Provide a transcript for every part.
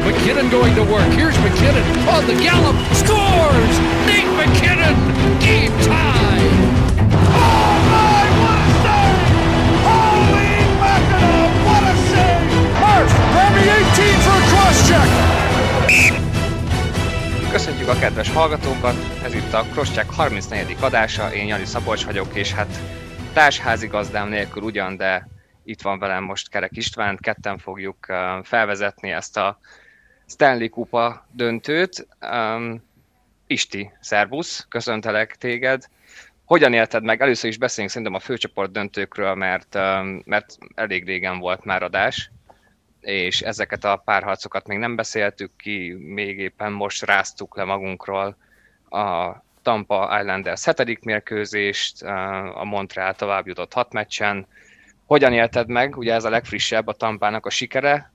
McKinnon going to work. Here's McKinnon on the gallop. Scores! Nate McKinnon! Game tie! Oh a save! Holy mackerel, what a save! Hurst, grab me 18 for a cross check! Köszöntjük a kedves hallgatókat, ez itt a Crosscheck 34. adása, én Jani Szabolcs vagyok, és hát társházigazdám nélkül ugyan, de itt van velem most Kerek István, ketten fogjuk felvezetni ezt a Stanley Kupa döntőt. Isti, szervusz, köszöntelek téged. Hogyan élted meg? Először is beszéljünk szerintem a főcsoport döntőkről, mert, mert elég régen volt már adás, és ezeket a párharcokat még nem beszéltük ki, még éppen most ráztuk le magunkról a Tampa Islanders hetedik mérkőzést, a Montreal tovább jutott hat meccsen, hogyan élted meg, ugye ez a legfrissebb a Tampának a sikere,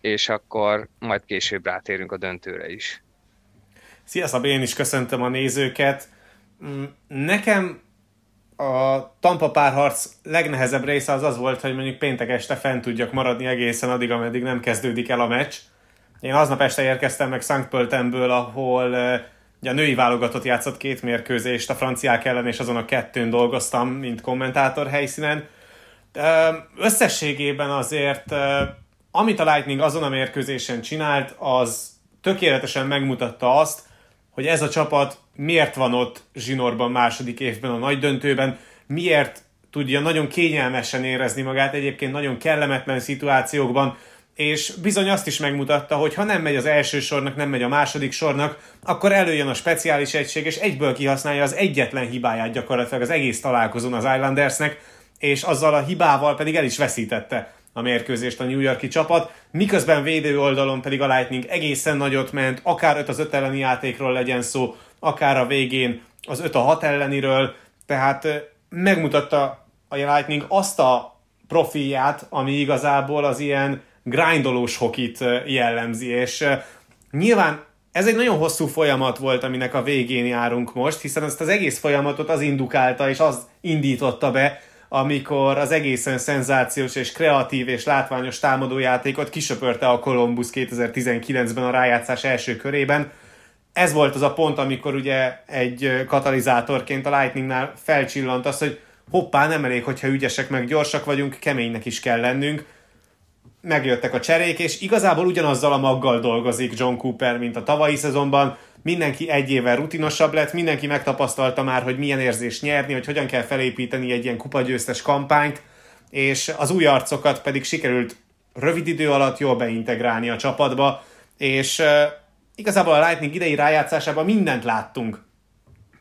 és akkor majd később rátérünk a döntőre is. Sziasztok, én is köszöntöm a nézőket. Mm, nekem a Tampa párharc legnehezebb része az az volt, hogy mondjuk péntek este fent tudjak maradni egészen addig, ameddig nem kezdődik el a meccs. Én aznap este érkeztem meg St. Pöltenből, ahol ugye a női válogatott játszott két mérkőzést a franciák ellen, és azon a kettőn dolgoztam, mint kommentátor helyszínen Összességében azért, amit a Lightning azon a mérkőzésen csinált, az tökéletesen megmutatta azt, hogy ez a csapat miért van ott zsinórban második évben a nagy döntőben, miért tudja nagyon kényelmesen érezni magát egyébként nagyon kellemetlen szituációkban, és bizony azt is megmutatta, hogy ha nem megy az első sornak, nem megy a második sornak, akkor előjön a speciális egység, és egyből kihasználja az egyetlen hibáját gyakorlatilag az egész találkozón az Islandersnek, és azzal a hibával pedig el is veszítette a mérkőzést a New Yorki csapat, miközben védő oldalon pedig a Lightning egészen nagyot ment, akár 5 az 5 elleni játékról legyen szó, akár a végén az 5 a 6 elleniről, tehát megmutatta a Lightning azt a profilját, ami igazából az ilyen grindolós hokit jellemzi, és nyilván ez egy nagyon hosszú folyamat volt, aminek a végén járunk most, hiszen ezt az egész folyamatot az indukálta és az indította be, amikor az egészen szenzációs és kreatív és látványos támadójátékot kisöpörte a Columbus 2019-ben a rájátszás első körében. Ez volt az a pont, amikor ugye egy katalizátorként a Lightningnál felcsillant az, hogy hoppá, nem elég, hogyha ügyesek meg gyorsak vagyunk, keménynek is kell lennünk. Megjöttek a cserék, és igazából ugyanazzal a maggal dolgozik John Cooper, mint a tavalyi szezonban mindenki egy évvel rutinosabb lett, mindenki megtapasztalta már, hogy milyen érzés nyerni, hogy hogyan kell felépíteni egy ilyen kupagyőztes kampányt, és az új arcokat pedig sikerült rövid idő alatt jól beintegrálni a csapatba, és igazából a Lightning idei rájátszásában mindent láttunk,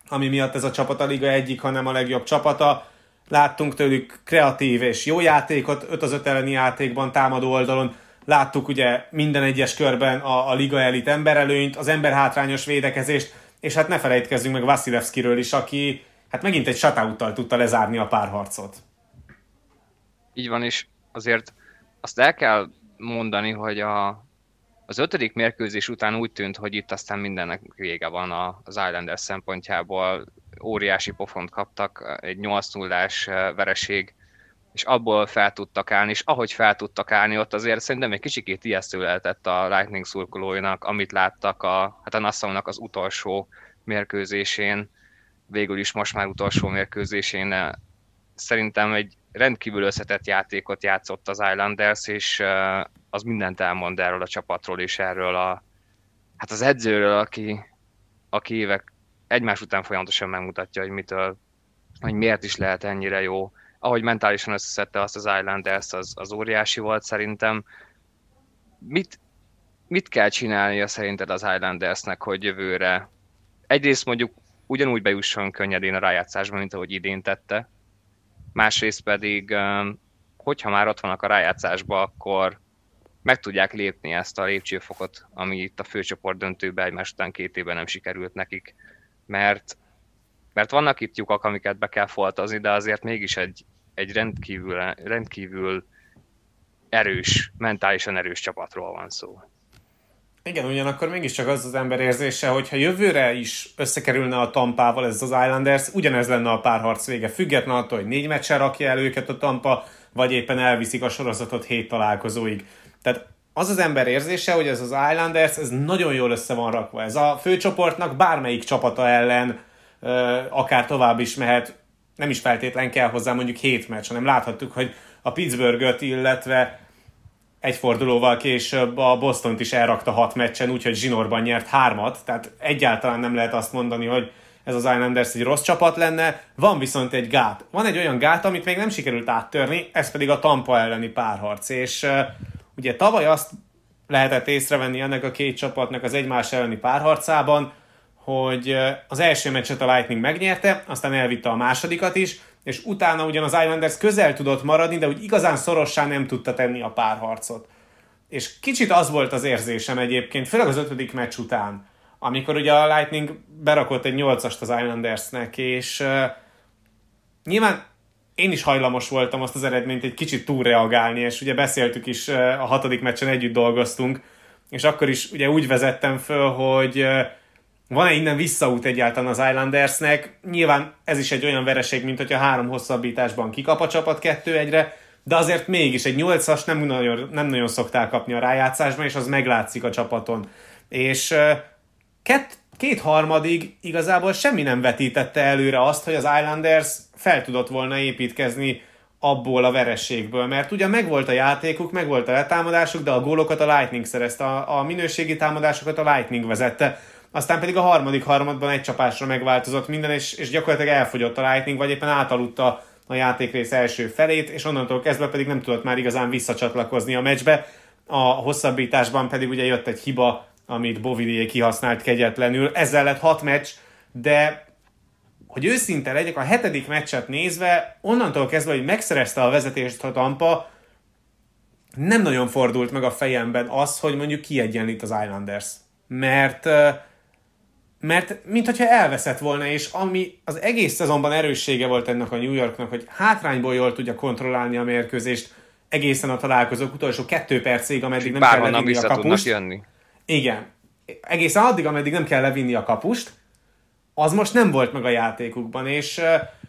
ami miatt ez a csapat a liga egyik, hanem a legjobb csapata. Láttunk tőlük kreatív és jó játékot, 5 az 5 elleni játékban, támadó oldalon, Láttuk ugye minden egyes körben a, a liga elit emberelőnyt, az ember hátrányos védekezést, és hát ne felejtkezzünk meg Vasilevskiről is, aki hát megint egy shoutouttal tudta lezárni a párharcot. Így van, és azért azt el kell mondani, hogy a, az ötödik mérkőzés után úgy tűnt, hogy itt aztán mindennek vége van az Islanders szempontjából. Óriási pofont kaptak, egy 8 0 vereség és abból fel tudtak állni, és ahogy fel tudtak állni, ott azért szerintem egy kicsikét ijesztő lehetett a Lightning szurkolóinak, amit láttak a, hát a nassau az utolsó mérkőzésén, végül is most már utolsó mérkőzésén szerintem egy rendkívül összetett játékot játszott az Islanders, és az mindent elmond erről a csapatról, és erről a, hát az edzőről, aki, aki évek egymás után folyamatosan megmutatja, hogy mitől, hogy miért is lehet ennyire jó. Ahogy mentálisan összeszedte azt az Islanders, az, az óriási volt szerintem. Mit, mit kell csinálnia szerinted az Islandersnek, hogy jövőre? Egyrészt mondjuk ugyanúgy bejusson könnyedén a rájátszásba, mint ahogy idén tette, másrészt pedig, hogyha már ott vannak a rájátszásba, akkor meg tudják lépni ezt a lépcsőfokot, ami itt a főcsoport döntőben egymás után két évben nem sikerült nekik, mert mert vannak itt lyukak, amiket be kell foltozni, de azért mégis egy, egy rendkívül, rendkívül erős, mentálisan erős csapatról van szó. Igen, ugyanakkor mégiscsak az az ember érzése, hogy ha jövőre is összekerülne a Tampával ez az Islanders, ugyanez lenne a párharc vége, független attól, hogy négy meccsen rakja el őket a Tampa, vagy éppen elviszik a sorozatot hét találkozóig. Tehát az az ember érzése, hogy ez az Islanders, ez nagyon jól össze van rakva. Ez a főcsoportnak bármelyik csapata ellen akár tovább is mehet, nem is feltétlen kell hozzá mondjuk hét meccs, hanem láthattuk, hogy a Pittsburgh-öt, illetve egy fordulóval később a Boston-t is elrakta hat meccsen, úgyhogy zsinórban nyert hármat, tehát egyáltalán nem lehet azt mondani, hogy ez az Islanders egy rossz csapat lenne, van viszont egy gát. Van egy olyan gát, amit még nem sikerült áttörni, ez pedig a Tampa elleni párharc, és ugye tavaly azt lehetett észrevenni ennek a két csapatnak az egymás elleni párharcában, hogy az első meccset a Lightning megnyerte, aztán elvitte a másodikat is, és utána ugyan az Islanders közel tudott maradni, de úgy igazán szorossá nem tudta tenni a párharcot. És kicsit az volt az érzésem egyébként, főleg az ötödik meccs után, amikor ugye a Lightning berakott egy nyolcast az Islandersnek, és uh, nyilván én is hajlamos voltam azt az eredményt egy kicsit túlreagálni, és ugye beszéltük is, uh, a hatodik meccsen együtt dolgoztunk, és akkor is ugye úgy vezettem föl, hogy uh, van-e innen visszaút egyáltalán az Islandersnek? Nyilván ez is egy olyan vereség, mint hogyha három hosszabbításban kikap a csapat kettő egyre, de azért mégis egy nyolcas nem nagyon, nem nagyon szokták kapni a rájátszásban, és az meglátszik a csapaton. És két, két harmadig igazából semmi nem vetítette előre azt, hogy az Islanders fel tudott volna építkezni abból a verességből, mert ugye megvolt a játékuk, megvolt a letámadásuk, de a gólokat a Lightning szerezte, a, a minőségi támadásokat a Lightning vezette aztán pedig a harmadik harmadban egy csapásra megváltozott minden, és, és gyakorlatilag elfogyott a Lightning, vagy éppen átaludta a játékrész első felét, és onnantól kezdve pedig nem tudott már igazán visszacsatlakozni a meccsbe. A hosszabbításban pedig ugye jött egy hiba, amit Bovidié kihasznált kegyetlenül. Ezzel lett hat meccs, de hogy őszinte legyek, a hetedik meccset nézve, onnantól kezdve, hogy megszerezte a vezetést a Tampa, nem nagyon fordult meg a fejemben az, hogy mondjuk kiegyenlít az Islanders. Mert mert mintha elveszett volna, és ami az egész szezonban erőssége volt ennek a New Yorknak, hogy hátrányból jól tudja kontrollálni a mérkőzést egészen a találkozók utolsó kettő percig, ameddig nem kell levinni a kapust. Jönni. Igen. Egészen addig, ameddig nem kell levinni a kapust, az most nem volt meg a játékukban, és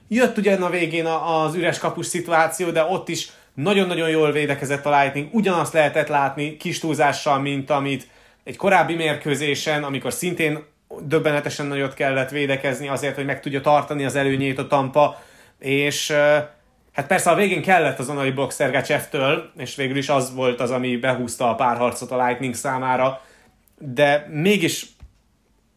jött ugyan a végén az üres kapus szituáció, de ott is nagyon-nagyon jól védekezett a Lightning, ugyanazt lehetett látni kis túlzással, mint amit egy korábbi mérkőzésen, amikor szintén döbbenetesen nagyot kellett védekezni azért, hogy meg tudja tartani az előnyét a Tampa, és hát persze a végén kellett az Onai Box Sergachev-től, és végül is az volt az, ami behúzta a párharcot a Lightning számára, de mégis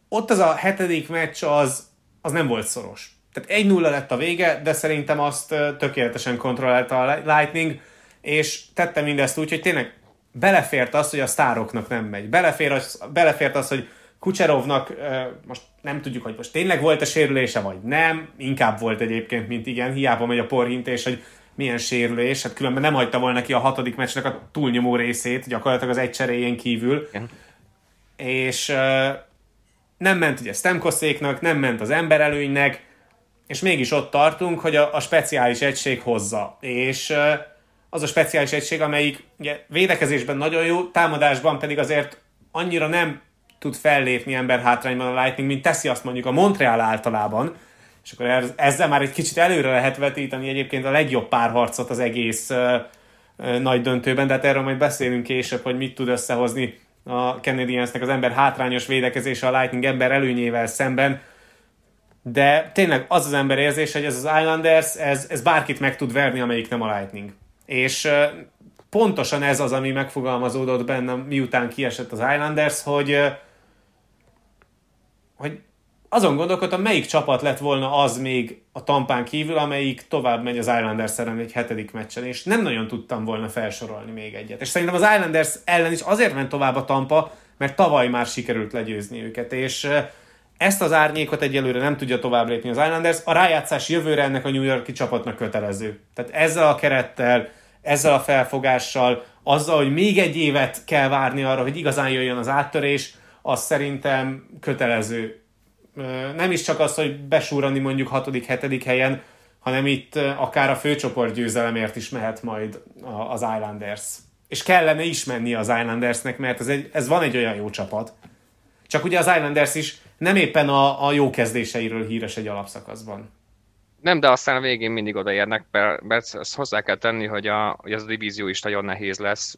ott az a hetedik meccs az, az nem volt szoros. Tehát egy nulla lett a vége, de szerintem azt tökéletesen kontrollálta a Lightning, és tette mindezt úgy, hogy tényleg belefért az, hogy a sztároknak nem megy. Belefér az, belefért az, hogy Kucserovnak most nem tudjuk, hogy most tényleg volt a sérülése, vagy nem, inkább volt egyébként, mint igen, hiába megy a porhintés, hogy milyen sérülés, hát különben nem hagyta volna ki a hatodik meccsnek a túlnyomó részét, gyakorlatilag az egy cseréjén kívül. Igen. És nem ment ugye Stemkoszéknak, nem ment az emberelőnynek, és mégis ott tartunk, hogy a, a speciális egység hozza. És az a speciális egység, amelyik ugye, védekezésben nagyon jó, támadásban pedig azért annyira nem tud fellépni ember hátrányban a Lightning, mint teszi azt mondjuk a Montreal általában, és akkor ezzel már egy kicsit előre lehet vetíteni egyébként a legjobb párharcot az egész uh, nagy döntőben, de hát erről majd beszélünk később, hogy mit tud összehozni a Canadiensnek az ember hátrányos védekezése a Lightning ember előnyével szemben, de tényleg az az ember érzés, hogy ez az Islanders, ez, ez bárkit meg tud verni, amelyik nem a Lightning. És pontosan ez az, ami megfogalmazódott bennem, miután kiesett az Islanders, hogy hogy azon gondolkodtam, melyik csapat lett volna az még a Tampán kívül, amelyik tovább megy az Islanders ellen egy hetedik meccsen, és nem nagyon tudtam volna felsorolni még egyet. És szerintem az Islanders ellen is azért ment tovább a Tampa, mert tavaly már sikerült legyőzni őket, és ezt az árnyékot egyelőre nem tudja tovább lépni az Islanders. A rájátszás jövőre ennek a New Yorki csapatnak kötelező. Tehát ezzel a kerettel, ezzel a felfogással, azzal, hogy még egy évet kell várni arra, hogy igazán jöjjön az áttörés, az szerintem kötelező. Nem is csak az, hogy besúrani mondjuk hatodik, hetedik helyen, hanem itt akár a főcsoport győzelemért is mehet majd az Islanders. És kellene is menni az Islandersnek, mert ez, egy, ez van egy olyan jó csapat. Csak ugye az Islanders is nem éppen a, a jó kezdéseiről híres egy alapszakaszban. Nem, de aztán a végén mindig odaérnek, mert, ezt hozzá kell tenni, hogy, a, hogy ez a divízió is nagyon nehéz lesz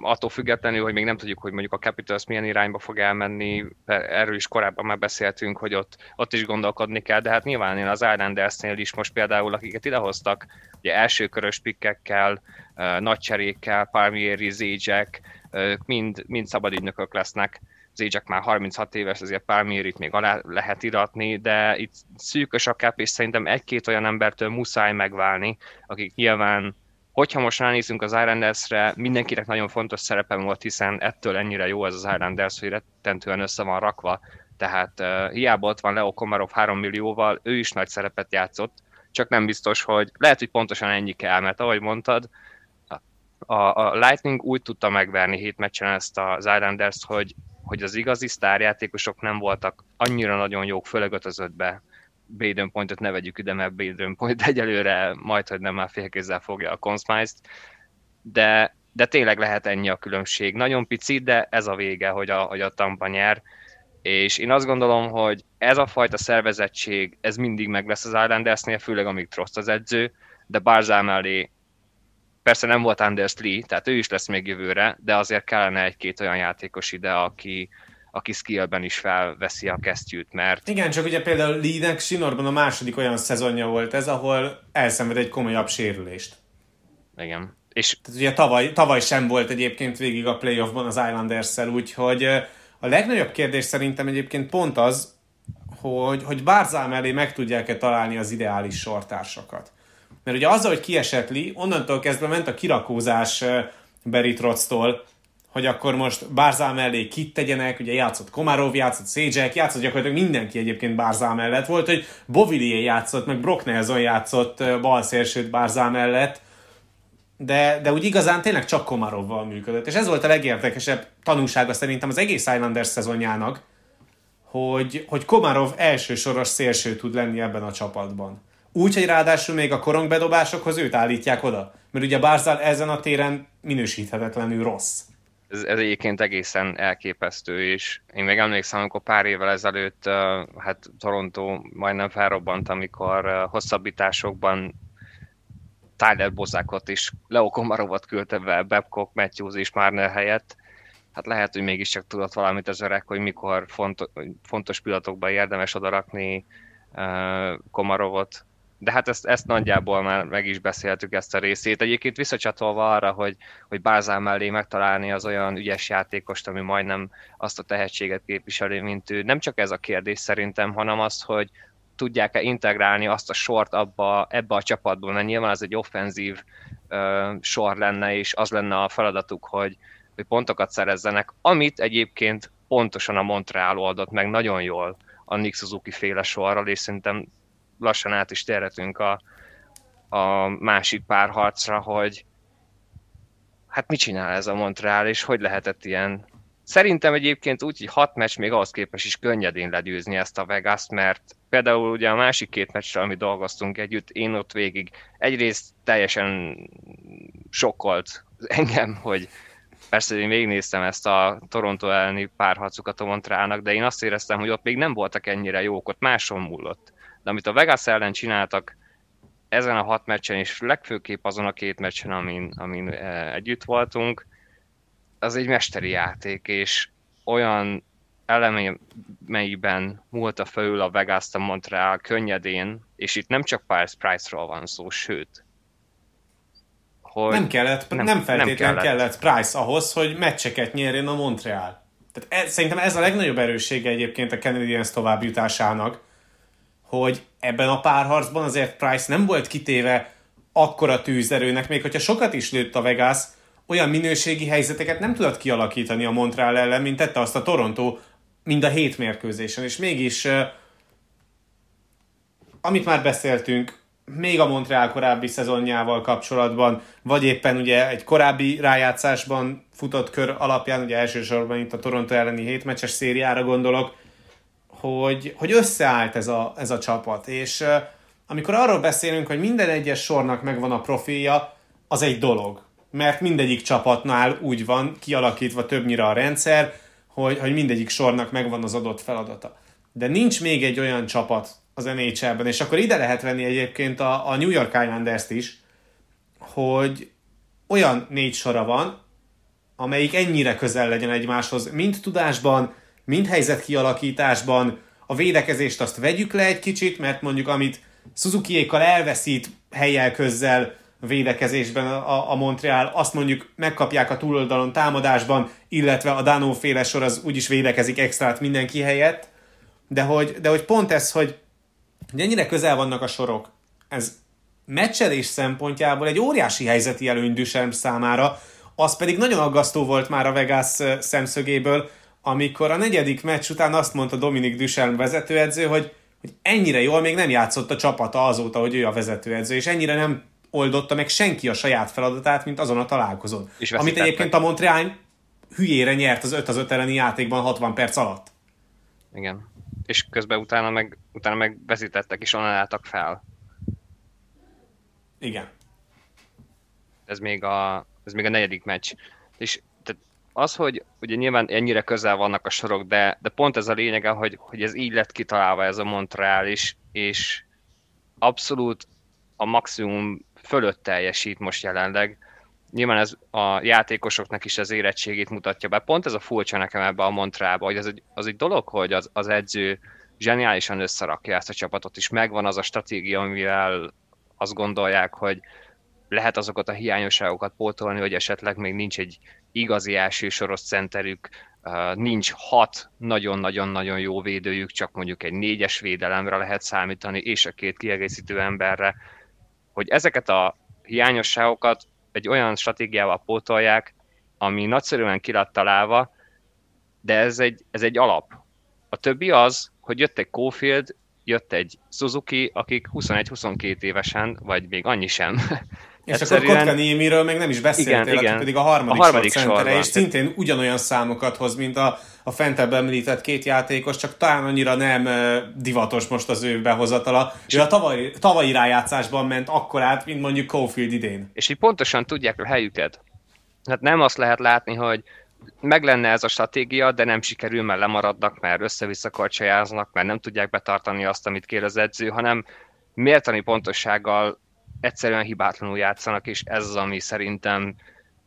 attól függetlenül, hogy még nem tudjuk, hogy mondjuk a Capitals milyen irányba fog elmenni, erről is korábban már beszéltünk, hogy ott, ott is gondolkodni kell, de hát nyilván én az Islandersnél is most például, akiket idehoztak, ugye első körös pikkekkel, nagy cserékkel, Palmieri, Zégyek, mind, mind szabadügynökök lesznek, Zégyek már 36 éves, ezért Palmierit még alá lehet iratni, de itt szűkös a kép, és szerintem egy-két olyan embertől muszáj megválni, akik nyilván Hogyha most ránézünk az Islandersre, mindenkinek nagyon fontos szerepe volt, hiszen ettől ennyire jó ez az Islanders, hogy rettentően össze van rakva. Tehát uh, hiába ott van Leo Komarov 3 millióval, ő is nagy szerepet játszott, csak nem biztos, hogy lehet, hogy pontosan ennyi kell, mert ahogy mondtad, a, a Lightning úgy tudta megverni hét meccsen ezt az Islanders, hogy, hogy az igazi sztárjátékosok nem voltak annyira nagyon jók, főleg ötözöttbe. Baden Pointot ne vegyük ide, mert Baden Point egyelőre majd, hogy nem már félkézzel fogja a Consmice-t, de, de tényleg lehet ennyi a különbség. Nagyon pici, de ez a vége, hogy a, hogy a Tampa nyer, és én azt gondolom, hogy ez a fajta szervezettség, ez mindig meg lesz az Islandersnél, főleg amíg Trost az edző, de Barzál mellé persze nem volt Anders Lee, tehát ő is lesz még jövőre, de azért kellene egy-két olyan játékos ide, aki, aki skillben is felveszi a kesztyűt, mert... Igen, csak ugye például Lee-nek Sinorban a második olyan szezonja volt ez, ahol elszenved egy komolyabb sérülést. Igen. És... Tehát ugye tavaly, tavaly sem volt egyébként végig a playoffban az Islanders-szel, úgyhogy a legnagyobb kérdés szerintem egyébként pont az, hogy, hogy Bárzál mellé meg tudják-e találni az ideális sortársakat. Mert ugye azzal, hogy kiesett Lee, onnantól kezdve ment a kirakózás Berit Rotztól, hogy akkor most Bárzál mellé kit tegyenek, ugye játszott Komarov, játszott Szédzsek, játszott gyakorlatilag mindenki egyébként Bárzál mellett. Volt, hogy Bovillier játszott, meg Brock Nelson játszott balszélsőt Bárzál mellett, de, de úgy igazán tényleg csak Komarovval működött. És ez volt a legérdekesebb tanulsága szerintem az egész Islanders szezonjának, hogy, hogy Komarov elsősoros szélső tud lenni ebben a csapatban. Úgy, hogy ráadásul még a korongbedobásokhoz őt állítják oda. Mert ugye Barzal ezen a téren minősíthetetlenül rossz ez, ez egyébként egészen elképesztő, és én még emlékszem, amikor pár évvel ezelőtt, hát Toronto majdnem felrobbant, amikor hosszabbításokban Tyler Bozákot is, Leo Komarovot küldte be, Babcock, Matthews és Marner helyett. Hát lehet, hogy mégiscsak tudott valamit az öreg, hogy mikor fontos, fontos pillanatokban érdemes odarakni Komarovot, de hát ezt, ezt nagyjából már meg is beszéltük ezt a részét. Egyébként visszacsatolva arra, hogy, hogy Bázál mellé megtalálni az olyan ügyes játékost, ami majdnem azt a tehetséget képviseli, mint ő. Nem csak ez a kérdés szerintem, hanem az, hogy tudják-e integrálni azt a sort abba, ebbe a csapatból, mert nyilván ez egy offenzív uh, sor lenne, és az lenne a feladatuk, hogy, hogy pontokat szerezzenek, amit egyébként pontosan a Montreal oldott meg nagyon jól a Nick Suzuki féle sorral, és szerintem lassan át is térhetünk a, a másik párharcra, hogy hát mit csinál ez a Montreal, és hogy lehetett ilyen? Szerintem egyébként úgy, hogy hat meccs még ahhoz képest is könnyedén legyőzni ezt a vegas mert például ugye a másik két meccsre, ami dolgoztunk együtt, én ott végig egyrészt teljesen sokkolt engem, hogy persze én végignéztem ezt a Toronto elleni párharcukat a Montrealnak, de én azt éreztem, hogy ott még nem voltak ennyire jók, ott máson múlott de amit a Vegas ellen csináltak ezen a hat meccsen, és legfőképp azon a két meccsen, amin, amin eh, együtt voltunk, az egy mesteri játék, és olyan elemeiben múlta felül a vegas a Montreal könnyedén, és itt nem csak Price Price-ról van szó, sőt, hogy nem kellett, nem, nem feltétlenül kellett. kellett Price ahhoz, hogy meccseket nyerjen a Montreal. Tehát ez, szerintem ez a legnagyobb erőssége egyébként a Canadiens továbbjutásának, hogy ebben a párharcban azért Price nem volt kitéve akkora tűzerőnek, még hogyha sokat is lőtt a Vegas, olyan minőségi helyzeteket nem tudott kialakítani a Montreal ellen, mint tette azt a Toronto mind a hét mérkőzésen, és mégis amit már beszéltünk, még a Montreal korábbi szezonjával kapcsolatban, vagy éppen ugye egy korábbi rájátszásban futott kör alapján, ugye elsősorban itt a Toronto elleni hétmeccses szériára gondolok, hogy, hogy összeállt ez a, ez a csapat, és amikor arról beszélünk, hogy minden egyes sornak megvan a profilja, az egy dolog. Mert mindegyik csapatnál úgy van kialakítva többnyire a rendszer, hogy, hogy mindegyik sornak megvan az adott feladata. De nincs még egy olyan csapat az NHL-ben, és akkor ide lehet venni egyébként a, a New York Islanders-t is, hogy olyan négy sora van, amelyik ennyire közel legyen egymáshoz, mind tudásban, mind helyzet kialakításban, a védekezést azt vegyük le egy kicsit, mert mondjuk amit Suzuki-ékkal elveszít helyel közzel védekezésben a, a Montreal, azt mondjuk megkapják a túloldalon támadásban, illetve a Dano féle sor az úgyis védekezik extrát mindenki helyett, de hogy, de hogy pont ez, hogy, hogy ennyire közel vannak a sorok, ez meccselés szempontjából egy óriási helyzeti előny Duchamp számára, az pedig nagyon aggasztó volt már a Vegas szemszögéből, amikor a negyedik meccs után azt mondta Dominik Duchamp vezetőedző, hogy, hogy ennyire jól még nem játszott a csapata azóta, hogy ő a vezetőedző, és ennyire nem oldotta meg senki a saját feladatát, mint azon a találkozón. És Amit egyébként a Montreal hülyére nyert az 5 az 5 elleni játékban 60 perc alatt. Igen. És közben utána meg, utána meg veszítettek, és onnan álltak fel. Igen. Ez még a, ez még a negyedik meccs. És az, hogy ugye nyilván ennyire közel vannak a sorok, de, de pont ez a lényege, hogy, hogy ez így lett kitalálva ez a Montreal is, és abszolút a maximum fölött teljesít most jelenleg. Nyilván ez a játékosoknak is az érettségét mutatja be. Pont ez a furcsa nekem ebbe a Montrealba, hogy az egy, az egy dolog, hogy az, az edző zseniálisan összerakja ezt a csapatot, és megvan az a stratégia, amivel azt gondolják, hogy lehet azokat a hiányosságokat pótolni, hogy esetleg még nincs egy igazi első soros centerük, nincs hat nagyon-nagyon-nagyon jó védőjük, csak mondjuk egy négyes védelemre lehet számítani, és a két kiegészítő emberre, hogy ezeket a hiányosságokat egy olyan stratégiával pótolják, ami nagyszerűen ki lett találva, de ez egy, ez egy alap. A többi az, hogy jött egy Cofield, jött egy Suzuki, akik 21-22 évesen, vagy még annyi sem. És Egyszerűen... akkor Kotka Némiről meg nem is beszéltél, igen, aki igen. pedig a harmadik, a harmadik sor centere, és szintén ugyanolyan számokat hoz, mint a, a fentebb említett két játékos, csak talán annyira nem divatos most az ő behozatala. És ő a tavalyi, tavalyi rájátszásban ment akkor át, mint mondjuk Cofield idén. És így pontosan tudják a helyüket. Hát nem azt lehet látni, hogy meg lenne ez a stratégia, de nem sikerül, mert lemaradnak, mert össze-vissza korcsajáznak, mert nem tudják betartani azt, amit kér az edző, hanem mértani pontossággal egyszerűen hibátlanul játszanak, és ez az, ami szerintem,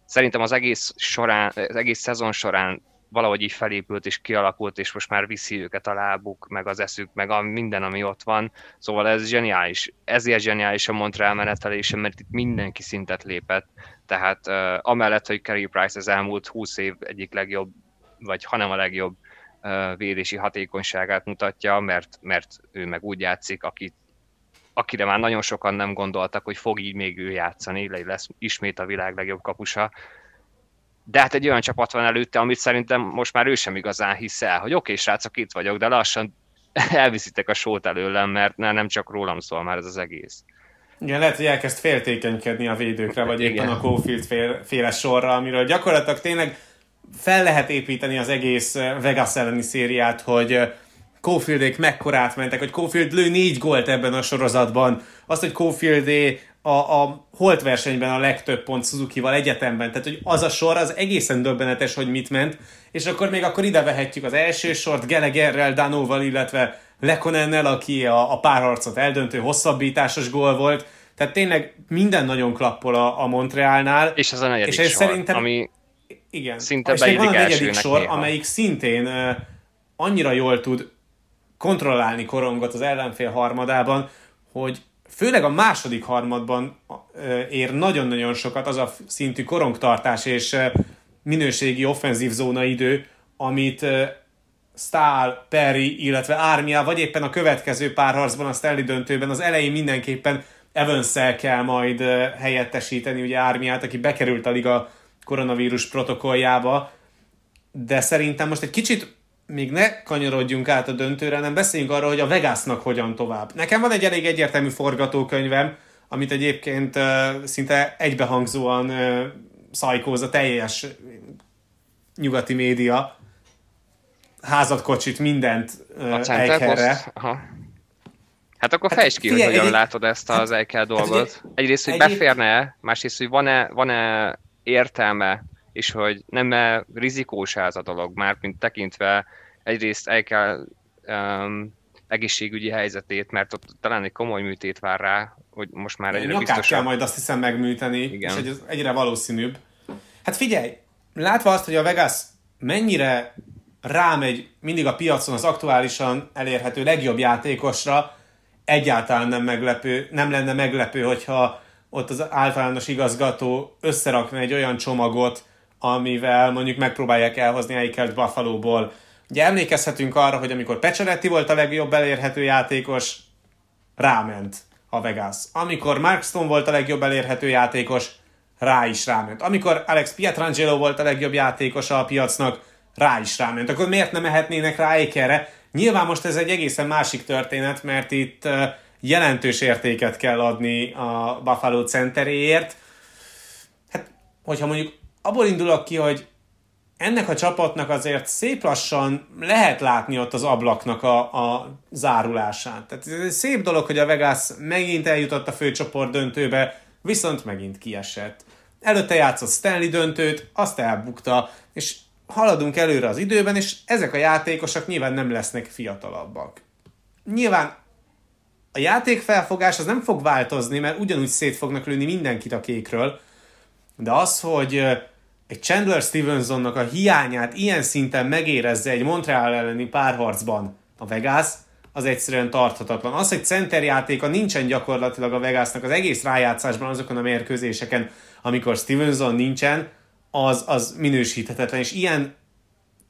szerintem az egész, során, az egész szezon során valahogy így felépült és kialakult, és most már viszi őket a lábuk, meg az eszük, meg a minden, ami ott van. Szóval ez zseniális. Ezért zseniális a Montreal menetelése, mert itt mindenki szintet lépett. Tehát uh, amellett, hogy Kerry Price az elmúlt 20 év egyik legjobb, vagy hanem a legjobb uh, védési hatékonyságát mutatja, mert, mert ő meg úgy játszik, akit akire már nagyon sokan nem gondoltak, hogy fog így még ő játszani, lesz ismét a világ legjobb kapusa. De hát egy olyan csapat van előtte, amit szerintem most már ő sem igazán hisz el, hogy oké, okay, srácok, itt vagyok, de lassan elviszitek a sót előlem, mert nem csak rólam szól már ez az egész. Igen, lehet, hogy elkezd féltékenykedni a védőkre, vagy éppen Igen. a Cofield fél, féle sorra, amiről gyakorlatilag tényleg fel lehet építeni az egész Vegas elleni szériát, hogy Cofieldék mekkorát mentek, hogy Cofield lő négy gólt ebben a sorozatban, azt, hogy Cofieldé a, a holt versenyben a legtöbb pont Suzuki-val egyetemben, tehát hogy az a sor az egészen döbbenetes, hogy mit ment, és akkor még akkor ide vehetjük az első sort Gelegerrel, Danóval, illetve Lekonennel, aki a, a párharcot eldöntő hosszabbításos gól volt, tehát tényleg minden nagyon klappol a, a Montrealnál. És ez a negyedik és sor, szerintem, ami igen, szinte és még van a negyedik sor, néha. amelyik szintén uh, annyira jól tud kontrollálni korongot az ellenfél harmadában, hogy főleg a második harmadban ér nagyon-nagyon sokat az a szintű korongtartás és minőségi offenzív zóna idő, amit Stahl, Perry, illetve Ármia, vagy éppen a következő párharcban, a Stanley döntőben az elején mindenképpen evans kell majd helyettesíteni, ugye Ármiát, aki bekerült a liga koronavírus protokolljába, de szerintem most egy kicsit még ne kanyarodjunk át a döntőre, hanem beszéljünk arról, hogy a Vegasnak hogyan tovább. Nekem van egy elég egyértelmű forgatókönyvem, amit egyébként uh, szinte egybehangzóan uh, szajkóz a teljes nyugati média. Házat, kocsit, mindent uh, Eicherre. Hát akkor hát, fejtsd ki, figyelj, hogy hogyan egy, látod ezt az hát, Eicher dolgot. Hát, Egyrészt, hogy egy, beférne másrészt, hogy van-e, van-e értelme és hogy nem -e rizikós ez a dolog, már mint tekintve egyrészt el kell um, egészségügyi helyzetét, mert ott talán egy komoly műtét vár rá, hogy most már egyre biztos. kell majd azt hiszem megműteni, Igen. és egy, egyre valószínűbb. Hát figyelj, látva azt, hogy a Vegas mennyire rámegy mindig a piacon az aktuálisan elérhető legjobb játékosra, egyáltalán nem meglepő, nem lenne meglepő, hogyha ott az általános igazgató összerakna egy olyan csomagot, amivel mondjuk megpróbálják elhozni Eikert Buffalo-ból. Ugye emlékezhetünk arra, hogy amikor Pecsaretti volt a legjobb elérhető játékos, ráment a Vegas. Amikor Mark Stone volt a legjobb elérhető játékos, rá is ráment. Amikor Alex Pietrangelo volt a legjobb játékos a piacnak, rá is ráment. Akkor miért nem mehetnének rá Eikerre? Nyilván most ez egy egészen másik történet, mert itt jelentős értéket kell adni a Buffalo centeréért. Hát, hogyha mondjuk abból indulok ki, hogy ennek a csapatnak azért szép lassan lehet látni ott az ablaknak a, a zárulását. Tehát ez egy szép dolog, hogy a Vegas megint eljutott a főcsoport döntőbe, viszont megint kiesett. Előtte játszott Stanley döntőt, azt elbukta, és haladunk előre az időben, és ezek a játékosok nyilván nem lesznek fiatalabbak. Nyilván a játékfelfogás az nem fog változni, mert ugyanúgy szét fognak lőni mindenkit a kékről, de az, hogy egy Chandler Stevensonnak a hiányát ilyen szinten megérezze egy Montreal elleni párharcban a Vegas, az egyszerűen tarthatatlan. Az, hogy centerjátéka nincsen gyakorlatilag a Vegasnak az egész rájátszásban azokon a mérkőzéseken, amikor Stevenson nincsen, az, az minősíthetetlen, és ilyen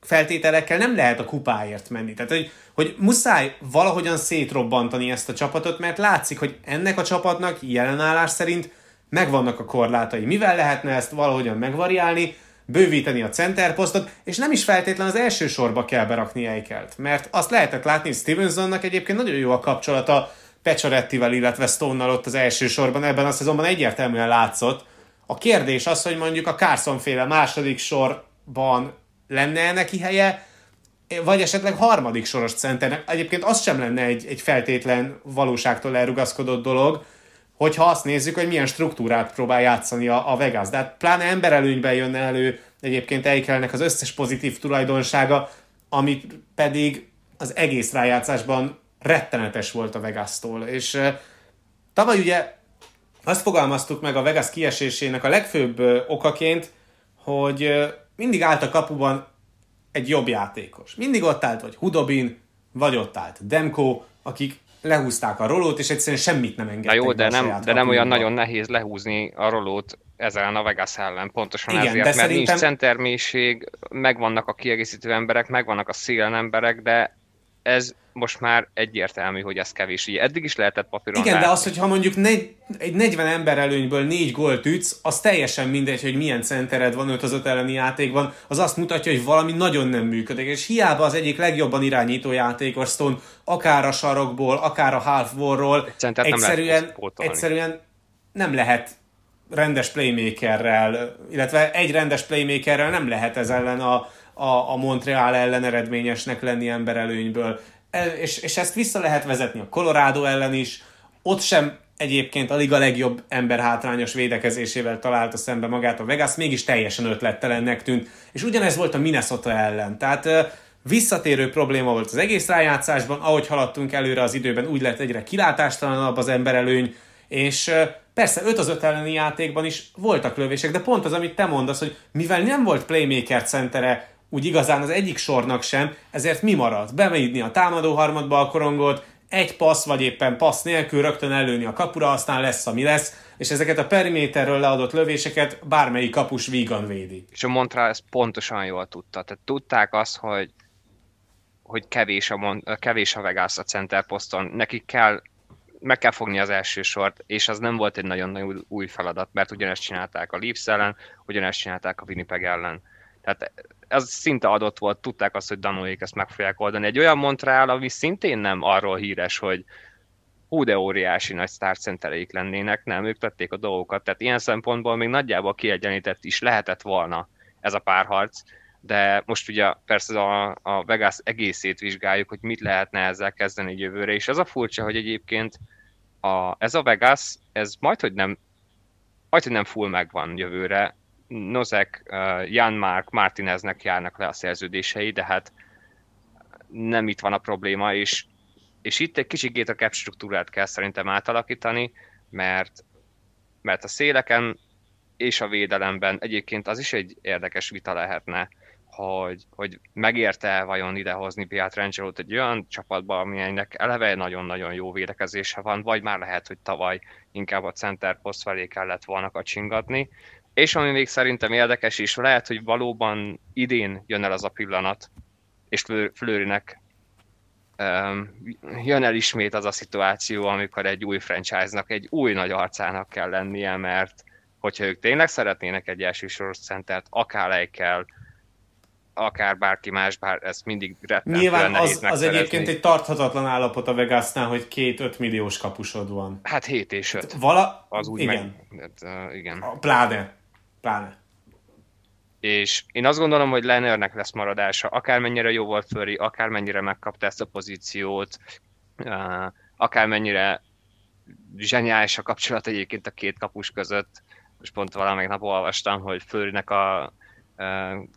feltételekkel nem lehet a kupáért menni. Tehát, hogy, hogy muszáj valahogyan szétrobbantani ezt a csapatot, mert látszik, hogy ennek a csapatnak jelenállás szerint megvannak a korlátai. Mivel lehetne ezt valahogyan megvariálni, bővíteni a centerposztot, és nem is feltétlen az első sorba kell berakni Eikelt. Mert azt lehetett látni, hogy Stevensonnak egyébként nagyon jó a kapcsolata Pecsarettivel, illetve Stone-nal ott az első sorban, ebben a szezonban egyértelműen látszott. A kérdés az, hogy mondjuk a Carson féle második sorban lenne neki helye, vagy esetleg harmadik soros centernek. Egyébként az sem lenne egy, egy feltétlen valóságtól elrugaszkodott dolog, hogyha azt nézzük, hogy milyen struktúrát próbál játszani a, a Vegas. De hát pláne emberelőnyben jönne elő egyébként Eikelnek az összes pozitív tulajdonsága, ami pedig az egész rájátszásban rettenetes volt a Vegas-tól. És uh, tavaly ugye azt fogalmaztuk meg a Vegas kiesésének a legfőbb uh, okaként, hogy mindig állt a kapuban egy jobb játékos. Mindig ott állt vagy Hudobin, vagy ott állt Demko, akik lehúzták a rolót, és egyszerűen semmit nem engedtek. Na jó, de nem, de nem olyan nagyon nehéz lehúzni a rolót ezen a Vegas ellen, pontosan Igen, ezért, mert szerintem... nincs centermélység, megvannak a kiegészítő emberek, megvannak a szélen emberek, de ez most már egyértelmű, hogy ez kevés. Ugye eddig is lehetett papíron Igen, látni. de az, hogyha mondjuk negy, egy 40 ember előnyből négy gólt ütsz, az teljesen mindegy, hogy milyen centered van 5 az 5 elleni játékban, az azt mutatja, hogy valami nagyon nem működik. És hiába az egyik legjobban irányító játékos Stone, akár a sarokból, akár a half ról egyszerűen, egyszerűen nem lehet rendes playmakerrel, illetve egy rendes playmakerrel nem lehet ez ellen a, a, a Montreal ellen eredményesnek lenni emberelőnyből. És, és ezt vissza lehet vezetni a Colorado ellen is, ott sem egyébként a liga legjobb ember hátrányos védekezésével találta szembe magát a Vegas, mégis teljesen ötlettelennek tűnt, és ugyanez volt a Minnesota ellen, tehát visszatérő probléma volt az egész rájátszásban, ahogy haladtunk előre az időben, úgy lett egyre kilátástalanabb az emberelőny, és persze 5 az 5 elleni játékban is voltak lövések, de pont az, amit te mondasz, hogy mivel nem volt playmaker centere úgy igazán az egyik sornak sem, ezért mi maradt? Bemeidni a támadó harmadba a korongot, egy passz, vagy éppen passz nélkül rögtön előni a kapura, aztán lesz, ami lesz, és ezeket a periméterről leadott lövéseket bármelyik kapus vígan védi. És a Montreal ezt pontosan jól tudta. Tehát tudták azt, hogy, hogy kevés a, Mon- kevés a Vegas a center poszton, nekik kell meg kell fogni az első sort, és az nem volt egy nagyon-nagyon új feladat, mert ugyanezt csinálták a Leafs ellen, ugyanezt csinálták a Winnipeg ellen. Tehát ez szinte adott volt, tudták azt, hogy Danóék ezt meg fogják oldani. Egy olyan Montreal, ami szintén nem arról híres, hogy hú, de óriási nagy sztárcentereik lennének, nem, ők tették a dolgokat, tehát ilyen szempontból még nagyjából kiegyenlített is lehetett volna ez a párharc, de most ugye persze a, a Vegas egészét vizsgáljuk, hogy mit lehetne ezzel kezdeni jövőre, és az a furcsa, hogy egyébként a, ez a Vegas, ez majd, hogy nem majd, hogy nem full megvan jövőre, Nozek, uh, Jan Mark, Martineznek járnak le a szerződései, de hát nem itt van a probléma, és, és itt egy kicsit a cap struktúrát kell szerintem átalakítani, mert, mert a széleken és a védelemben. Egyébként az is egy érdekes vita lehetne, hogy, hogy megérte vajon idehozni Pietrangelo egy olyan csapatba, amilyennek eleve nagyon-nagyon jó védekezése van, vagy már lehet, hogy tavaly inkább a center poszt felé kellett volna kacsingatni. És ami még szerintem érdekes is, lehet, hogy valóban idén jön el az a pillanat, és Flőrinek um, jön el ismét az a szituáció, amikor egy új franchise-nak, egy új nagy arcának kell lennie, mert hogyha ők tényleg szeretnének egy elsősoros centert, akár Eichel, akár bárki más, bár ez mindig rettentően Nyilván az, az egyébként egy tarthatatlan állapot a Vegasnál, hogy két 5 milliós kapusod van. Hát 7 és 5. Vala... Az úgy igen. Meg, hát, uh, igen. Pláne. Pláne. És én azt gondolom, hogy Lennernek lesz maradása. Akármennyire jó volt Furry, akármennyire megkapta ezt a pozíciót, akármennyire zseniális a kapcsolat egyébként a két kapus között. Most pont valamelyik nap olvastam, hogy Főrinek a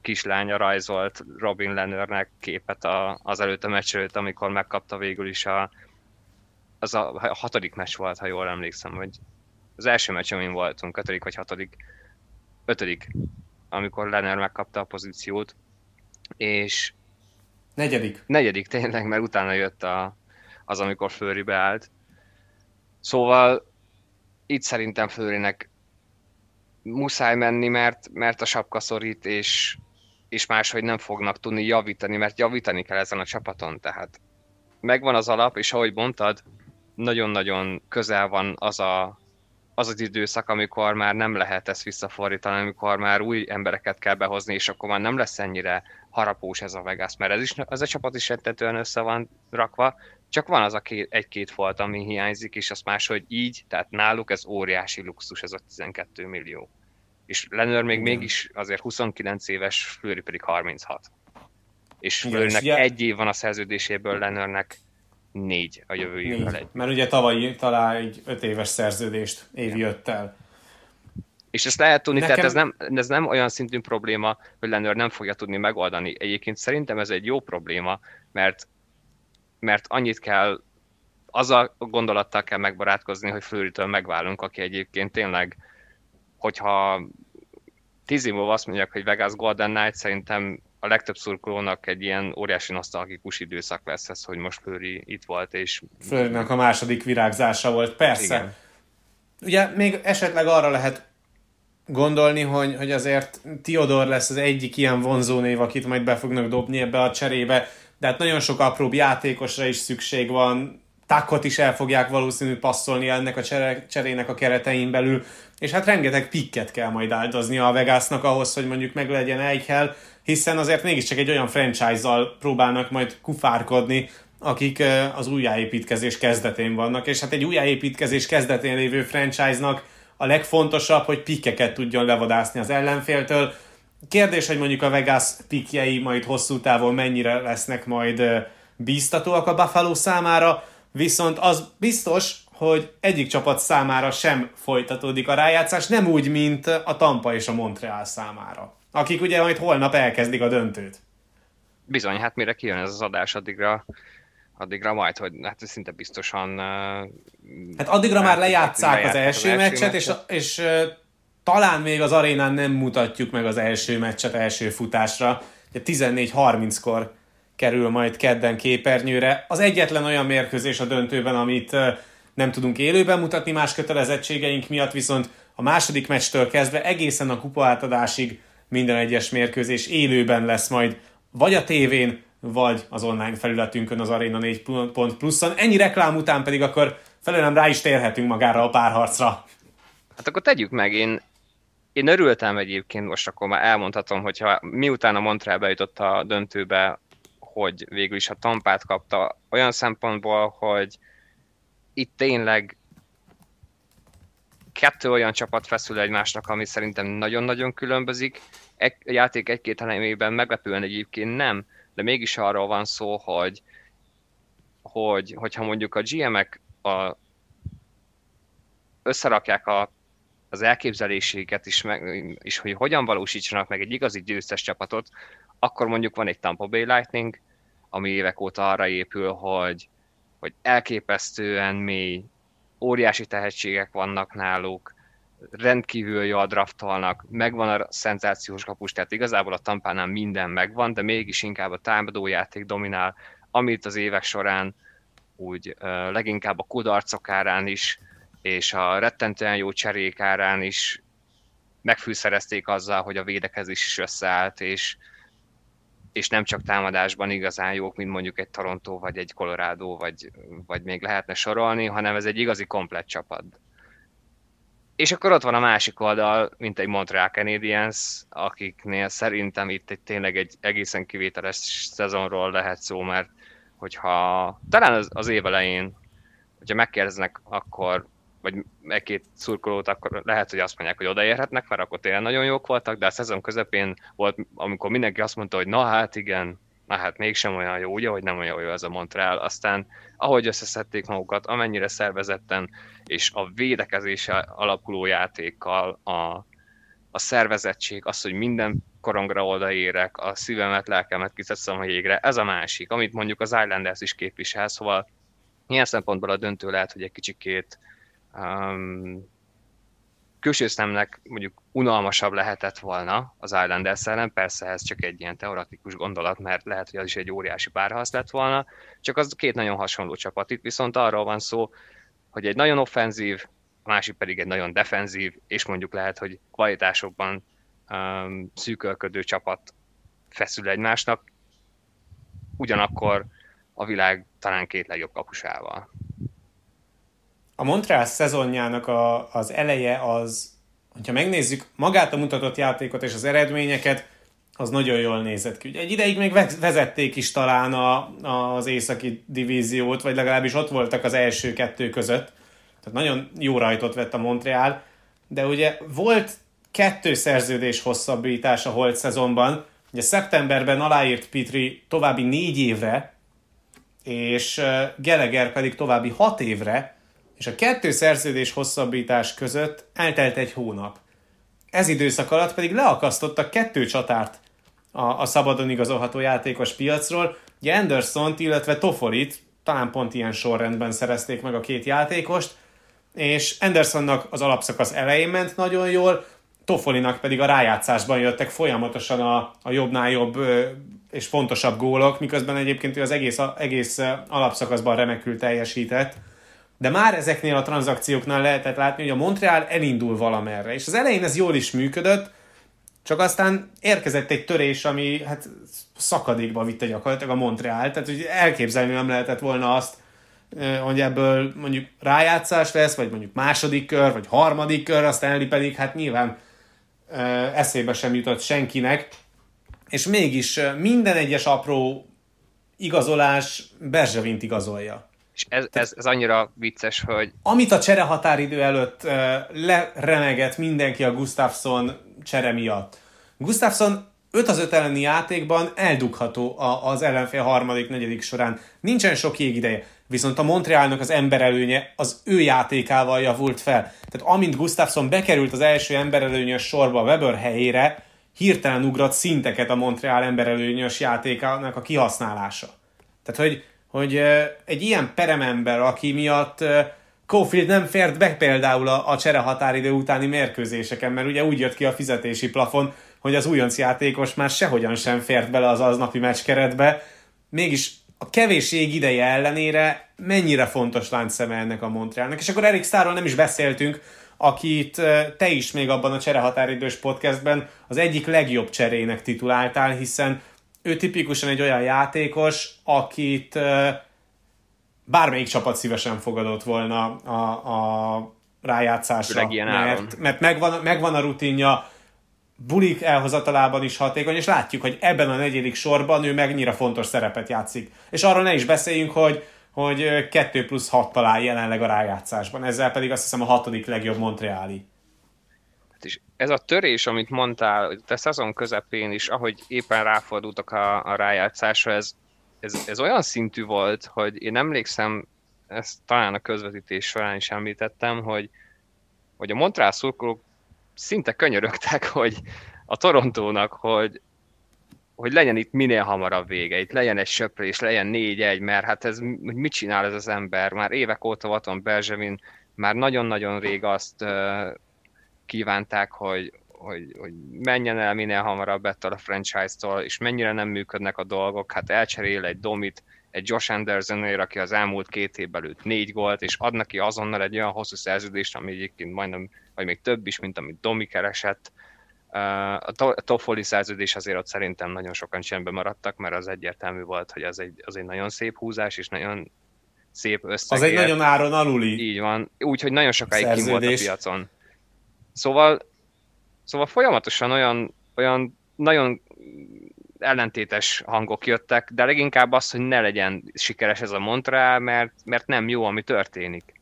kislánya rajzolt Robin Lennernek képet a, az előtt a meccs előtt, amikor megkapta végül is a, az a hatodik meccs volt, ha jól emlékszem, hogy az első meccs, amin voltunk, ötödik vagy hatodik, ötödik, amikor Lenner megkapta a pozíciót, és negyedik. Negyedik tényleg, mert utána jött a, az, amikor Flőri beállt. Szóval itt szerintem Flőrinek muszáj menni, mert, mert a sapka szorít, és, és máshogy nem fognak tudni javítani, mert javítani kell ezen a csapaton, tehát megvan az alap, és ahogy mondtad, nagyon-nagyon közel van az a, az az időszak, amikor már nem lehet ezt visszafordítani, amikor már új embereket kell behozni, és akkor már nem lesz ennyire harapós ez a Vegas, mert ez, is, ez a csapat is rettetően össze van rakva, csak van az a két, egy-két volt, ami hiányzik, és az máshogy így, tehát náluk ez óriási luxus, ez a 12 millió. És Lenőr még Igen. mégis azért 29 éves, Flőri pedig 36. És Flőrinek egy év van a szerződéséből, Lenőrnek négy a jövő évvel egy. Mert ugye tavaly talán egy öt éves szerződést évi jött el. És ezt lehet tudni, Nekem... tehát ez nem, ez nem olyan szintű probléma, hogy Lenőr nem fogja tudni megoldani. Egyébként szerintem ez egy jó probléma, mert, mert annyit kell, az a gondolattal kell megbarátkozni, hogy Flőritől megválunk, aki egyébként tényleg hogyha tíz év múlva azt mondják, hogy Vegas Golden Knight, szerintem a legtöbb szurkolónak egy ilyen óriási nosztalgikus időszak lesz ez, hogy most Flőri itt volt, és... Flőrinek a második virágzása volt, persze. Igen. Ugye még esetleg arra lehet gondolni, hogy, hogy azért Tiodor lesz az egyik ilyen vonzó név, akit majd be fognak dobni ebbe a cserébe, de hát nagyon sok apróbb játékosra is szükség van, Takot is el fogják valószínű passzolni ennek a cserének a keretein belül, és hát rengeteg pikket kell majd áldozni a Vegasnak ahhoz, hogy mondjuk meg legyen Eichel, hiszen azért mégiscsak egy olyan franchise-zal próbálnak majd kufárkodni, akik az újjáépítkezés kezdetén vannak, és hát egy újjáépítkezés kezdetén lévő franchise-nak a legfontosabb, hogy pikkeket tudjon levadászni az ellenféltől. Kérdés, hogy mondjuk a Vegas pikjei majd hosszú távon mennyire lesznek majd bíztatóak a Buffalo számára, viszont az biztos, hogy egyik csapat számára sem folytatódik a rájátszás, nem úgy, mint a Tampa és a Montreal számára, akik ugye majd holnap elkezdik a döntőt. Bizony, hát mire kijön ez az adás, addigra, addigra majd, hogy hát szinte biztosan... Hát addigra már lejátszák az első, az első meccset, meccset, és, és talán még az arénán nem mutatjuk meg az első meccset első futásra. 14.30-kor kerül majd kedden képernyőre. Az egyetlen olyan mérkőzés a döntőben, amit nem tudunk élőben mutatni más kötelezettségeink miatt, viszont a második meccstől kezdve egészen a kupa átadásig minden egyes mérkőzés élőben lesz majd vagy a tévén, vagy az online felületünkön az Arena 4 pont pluszon. Ennyi reklám után pedig akkor felőlem rá is térhetünk magára a párharcra. Hát akkor tegyük meg, én, én örültem egyébként, most akkor már elmondhatom, hogyha miután a Montreal bejutott a döntőbe, hogy végül is a tampát kapta, olyan szempontból, hogy itt tényleg kettő olyan csapat feszül egymásnak, ami szerintem nagyon-nagyon különbözik. Egy, a játék egy-két elemében meglepően egyébként nem, de mégis arról van szó, hogy, hogy hogyha mondjuk a GM-ek a, összerakják a, az elképzeléséket is, meg, is, hogy hogyan valósítsanak meg egy igazi győztes csapatot, akkor mondjuk van egy Tampa Bay Lightning, ami évek óta arra épül, hogy hogy elképesztően mély, óriási tehetségek vannak náluk, rendkívül jól draftolnak, megvan a szenzációs kapus, tehát igazából a Tampánál minden megvan, de mégis inkább a támadójáték dominál, amit az évek során úgy leginkább a kudarcok árán is, és a rettentően jó cserék árán is megfűszerezték azzal, hogy a védekezés is összeállt, és, és nem csak támadásban igazán jók, mint mondjuk egy Toronto, vagy egy Colorado, vagy, vagy még lehetne sorolni, hanem ez egy igazi komplett csapat. És akkor ott van a másik oldal, mint egy Montreal Canadiens, akiknél szerintem itt egy, tényleg egy egészen kivételes szezonról lehet szó, mert hogyha talán az, az év elején, hogyha megkérdeznek, akkor vagy egy-két szurkolót, akkor lehet, hogy azt mondják, hogy odaérhetnek, mert akkor tényleg nagyon jók voltak, de a szezon közepén volt, amikor mindenki azt mondta, hogy na hát igen, na hát mégsem olyan jó, ugye, hogy nem olyan jó ez a Montreal. Aztán ahogy összeszedték magukat, amennyire szervezetten, és a védekezése alapuló játékkal, a, a szervezettség, az, hogy minden korongra odaérek, a szívemet, lelkemet kiszedszem a jégre, ez a másik, amit mondjuk az Islanders is képvisel, szóval ilyen szempontból a döntő lehet, hogy egy kicsikét um, külső szemnek mondjuk unalmasabb lehetett volna az Islanders ellen, persze ez csak egy ilyen teoretikus gondolat, mert lehet, hogy az is egy óriási párharc lett volna, csak az két nagyon hasonló csapat. Itt. Viszont arról van szó, hogy egy nagyon offenzív, a másik pedig egy nagyon defenzív, és mondjuk lehet, hogy kvalitásokban um, szűkölködő csapat feszül egymásnak, ugyanakkor a világ talán két legjobb kapusával a Montreal szezonjának a, az eleje az, hogyha megnézzük magát a mutatott játékot és az eredményeket, az nagyon jól nézett ki. Ugye egy ideig még vezették is talán a, az északi divíziót, vagy legalábbis ott voltak az első kettő között. Tehát nagyon jó rajtot vett a Montreal, de ugye volt kettő szerződés hosszabbítás a holt szezonban. Ugye szeptemberben aláírt Pitri további négy évre, és Geleger pedig további hat évre, és a kettő szerződés hosszabbítás között eltelt egy hónap. Ez időszak alatt pedig leakasztottak kettő csatárt a, a szabadon igazolható játékos piacról, ugye anderson illetve Toforit, talán pont ilyen sorrendben szerezték meg a két játékost, és Andersonnak az alapszakasz elején ment nagyon jól, Toffolinak pedig a rájátszásban jöttek folyamatosan a, a jobbnál jobb és fontosabb gólok, miközben egyébként ő az egész, egész alapszakaszban remekül teljesített de már ezeknél a tranzakcióknál lehetett látni, hogy a Montreal elindul valamerre, és az elején ez jól is működött, csak aztán érkezett egy törés, ami hát szakadékba vitte gyakorlatilag a Montreal, tehát hogy elképzelni nem lehetett volna azt, hogy ebből mondjuk rájátszás lesz, vagy mondjuk második kör, vagy harmadik kör, aztán Eli pedig hát nyilván eszébe sem jutott senkinek, és mégis minden egyes apró igazolás Berzsevint igazolja. És ez, ez, ez annyira vicces, hogy... Amit a csere határidő előtt uh, leremegett mindenki a Gustafsson csere miatt. Gustafsson 5 az 5 elleni játékban eldugható az ellenfél harmadik, negyedik során. Nincsen sok jégideje. Viszont a Montrealnak az emberelőnye az ő játékával javult fel. Tehát amint Gustafsson bekerült az első emberelőnyös sorba a Weber helyére, hirtelen ugrott szinteket a Montreal emberelőnyös játékának a kihasználása. Tehát, hogy hogy egy ilyen peremember, aki miatt Cofield nem fért be például a, a csere határidő utáni mérkőzéseken, mert ugye úgy jött ki a fizetési plafon, hogy az újonc játékos már sehogyan sem fért bele az aznapi meccs keretbe. Mégis a kevés ég ideje ellenére mennyire fontos láncszeme ennek a Montrealnak. És akkor Erik Starról nem is beszéltünk, akit te is még abban a cserehatáridős podcastben az egyik legjobb cserének tituláltál, hiszen ő tipikusan egy olyan játékos, akit bármelyik csapat szívesen fogadott volna a, a rájátszásra, mert, mert megvan, megvan a rutinja, bulik elhozatalában is hatékony, és látjuk, hogy ebben a negyedik sorban ő mennyire fontos szerepet játszik. És arról ne is beszéljünk, hogy, hogy 2 plusz 6 talál jelenleg a rájátszásban, ezzel pedig azt hiszem a hatodik legjobb Montreali. Hát és ez a törés, amit mondtál, a szezon közepén is, ahogy éppen ráfordultak a, a rájátszásra, ez, ez, ez olyan szintű volt, hogy én emlékszem, ezt talán a közvetítés során is említettem, hogy, hogy a Montreal szurkolók szinte könyörögtek, hogy a Torontónak, hogy, hogy legyen itt minél hamarabb vége, itt legyen egy söprés, legyen négy-egy, mert hát ez, mit csinál ez az ember? Már évek óta ott van Bergevin, már nagyon-nagyon rég azt kívánták, hogy, hogy, hogy menjen el minél hamarabb ettől a franchise-tól, és mennyire nem működnek a dolgok, hát elcserél egy Domit, egy Josh Andersonért, aki az elmúlt két évben lőtt négy gólt, és ad neki azonnal egy olyan hosszú szerződést, ami egyébként majdnem, vagy még több is, mint amit Domi keresett. A Toffoli szerződés azért ott szerintem nagyon sokan csendben maradtak, mert az egyértelmű volt, hogy az egy, az egy nagyon szép húzás, és nagyon szép összeg. Az egy nagyon áron aluli Így van, úgyhogy nagyon sokáig kim volt a piacon. Szóval, szóval folyamatosan olyan, olyan nagyon ellentétes hangok jöttek, de leginkább az, hogy ne legyen sikeres ez a Montreal, mert, mert nem jó, ami történik.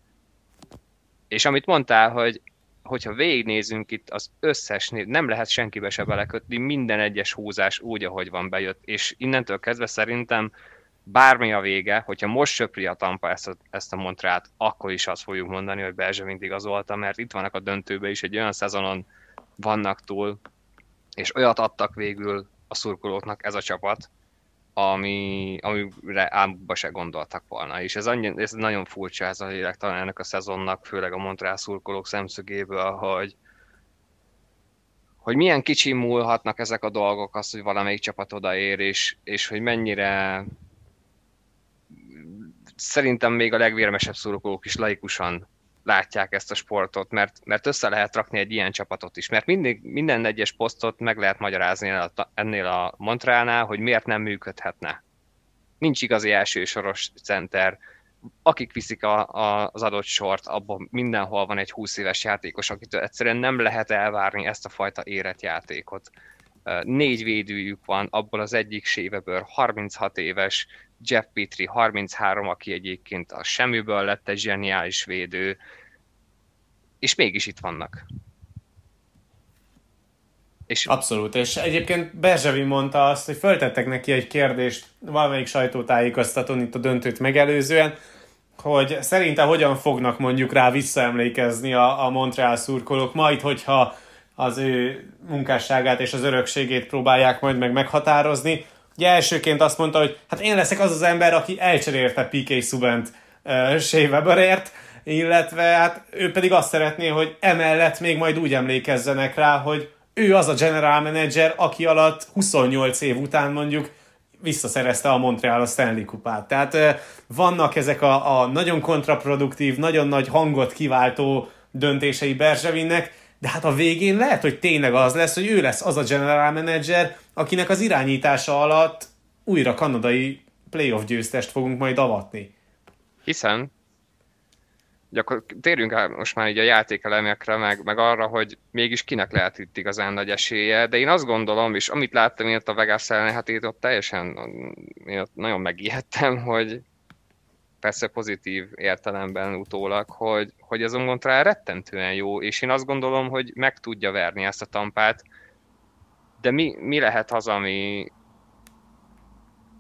És amit mondtál, hogy hogyha végignézünk itt az összes, nem lehet senkibe se belekötni, minden egyes húzás úgy, ahogy van bejött, és innentől kezdve szerintem bármi a vége, hogyha most söpri a Tampa ezt a, ezt a Montrát, akkor is azt fogjuk mondani, hogy Bergevint igazolta, mert itt vannak a döntőbe is, egy olyan szezonon vannak túl, és olyat adtak végül a szurkolóknak ez a csapat, ami, amire álmukba se gondoltak volna. És ez, annyi, ez nagyon furcsa ez a lélek talán ennek a szezonnak, főleg a Montreal szurkolók szemszögéből, hogy, hogy milyen kicsi múlhatnak ezek a dolgok, az, hogy valamelyik csapat odaér, és, és hogy mennyire szerintem még a legvérmesebb szurkolók is laikusan látják ezt a sportot, mert, mert össze lehet rakni egy ilyen csapatot is, mert mindig, minden egyes posztot meg lehet magyarázni ennél a Montrealnál, hogy miért nem működhetne. Nincs igazi elsősoros center, akik viszik a, a, az adott sort, abban mindenhol van egy 20 éves játékos, akitől egyszerűen nem lehet elvárni ezt a fajta érett játékot. Négy védőjük van, abból az egyik séveből 36 éves, Jeff Petri 33, aki egyébként a semmiből lett egy zseniális védő, és mégis itt vannak. És... Abszolút, és egyébként Berzsevi mondta azt, hogy föltettek neki egy kérdést valamelyik sajtótájékoztatón itt a döntőt megelőzően, hogy szerinte hogyan fognak mondjuk rá visszaemlékezni a, a Montreal szurkolók majd, hogyha az ő munkásságát és az örökségét próbálják majd meg meghatározni. Ugye elsőként azt mondta, hogy hát én leszek az az ember, aki elcserélte PK Subent uh, Shea Weberért, illetve hát ő pedig azt szeretné, hogy emellett még majd úgy emlékezzenek rá, hogy ő az a general manager, aki alatt 28 év után mondjuk visszaszerezte a Montreal a Stanley kupát. Tehát vannak ezek a, a nagyon kontraproduktív, nagyon nagy hangot kiváltó döntései Berzsevinnek, de hát a végén lehet, hogy tényleg az lesz, hogy ő lesz az a general manager, akinek az irányítása alatt újra kanadai playoff győztest fogunk majd avatni. Hiszen akkor térjünk el most már így a játékelemekre, meg, meg arra, hogy mégis kinek lehet itt igazán nagy esélye, de én azt gondolom, és amit láttam én a Vegas ellen, hát én ott teljesen én ott nagyon megijedtem, hogy persze pozitív értelemben utólag, hogy, hogy ez a Montreal rettentően jó, és én azt gondolom, hogy meg tudja verni ezt a tampát, de mi, mi lehet az, ami,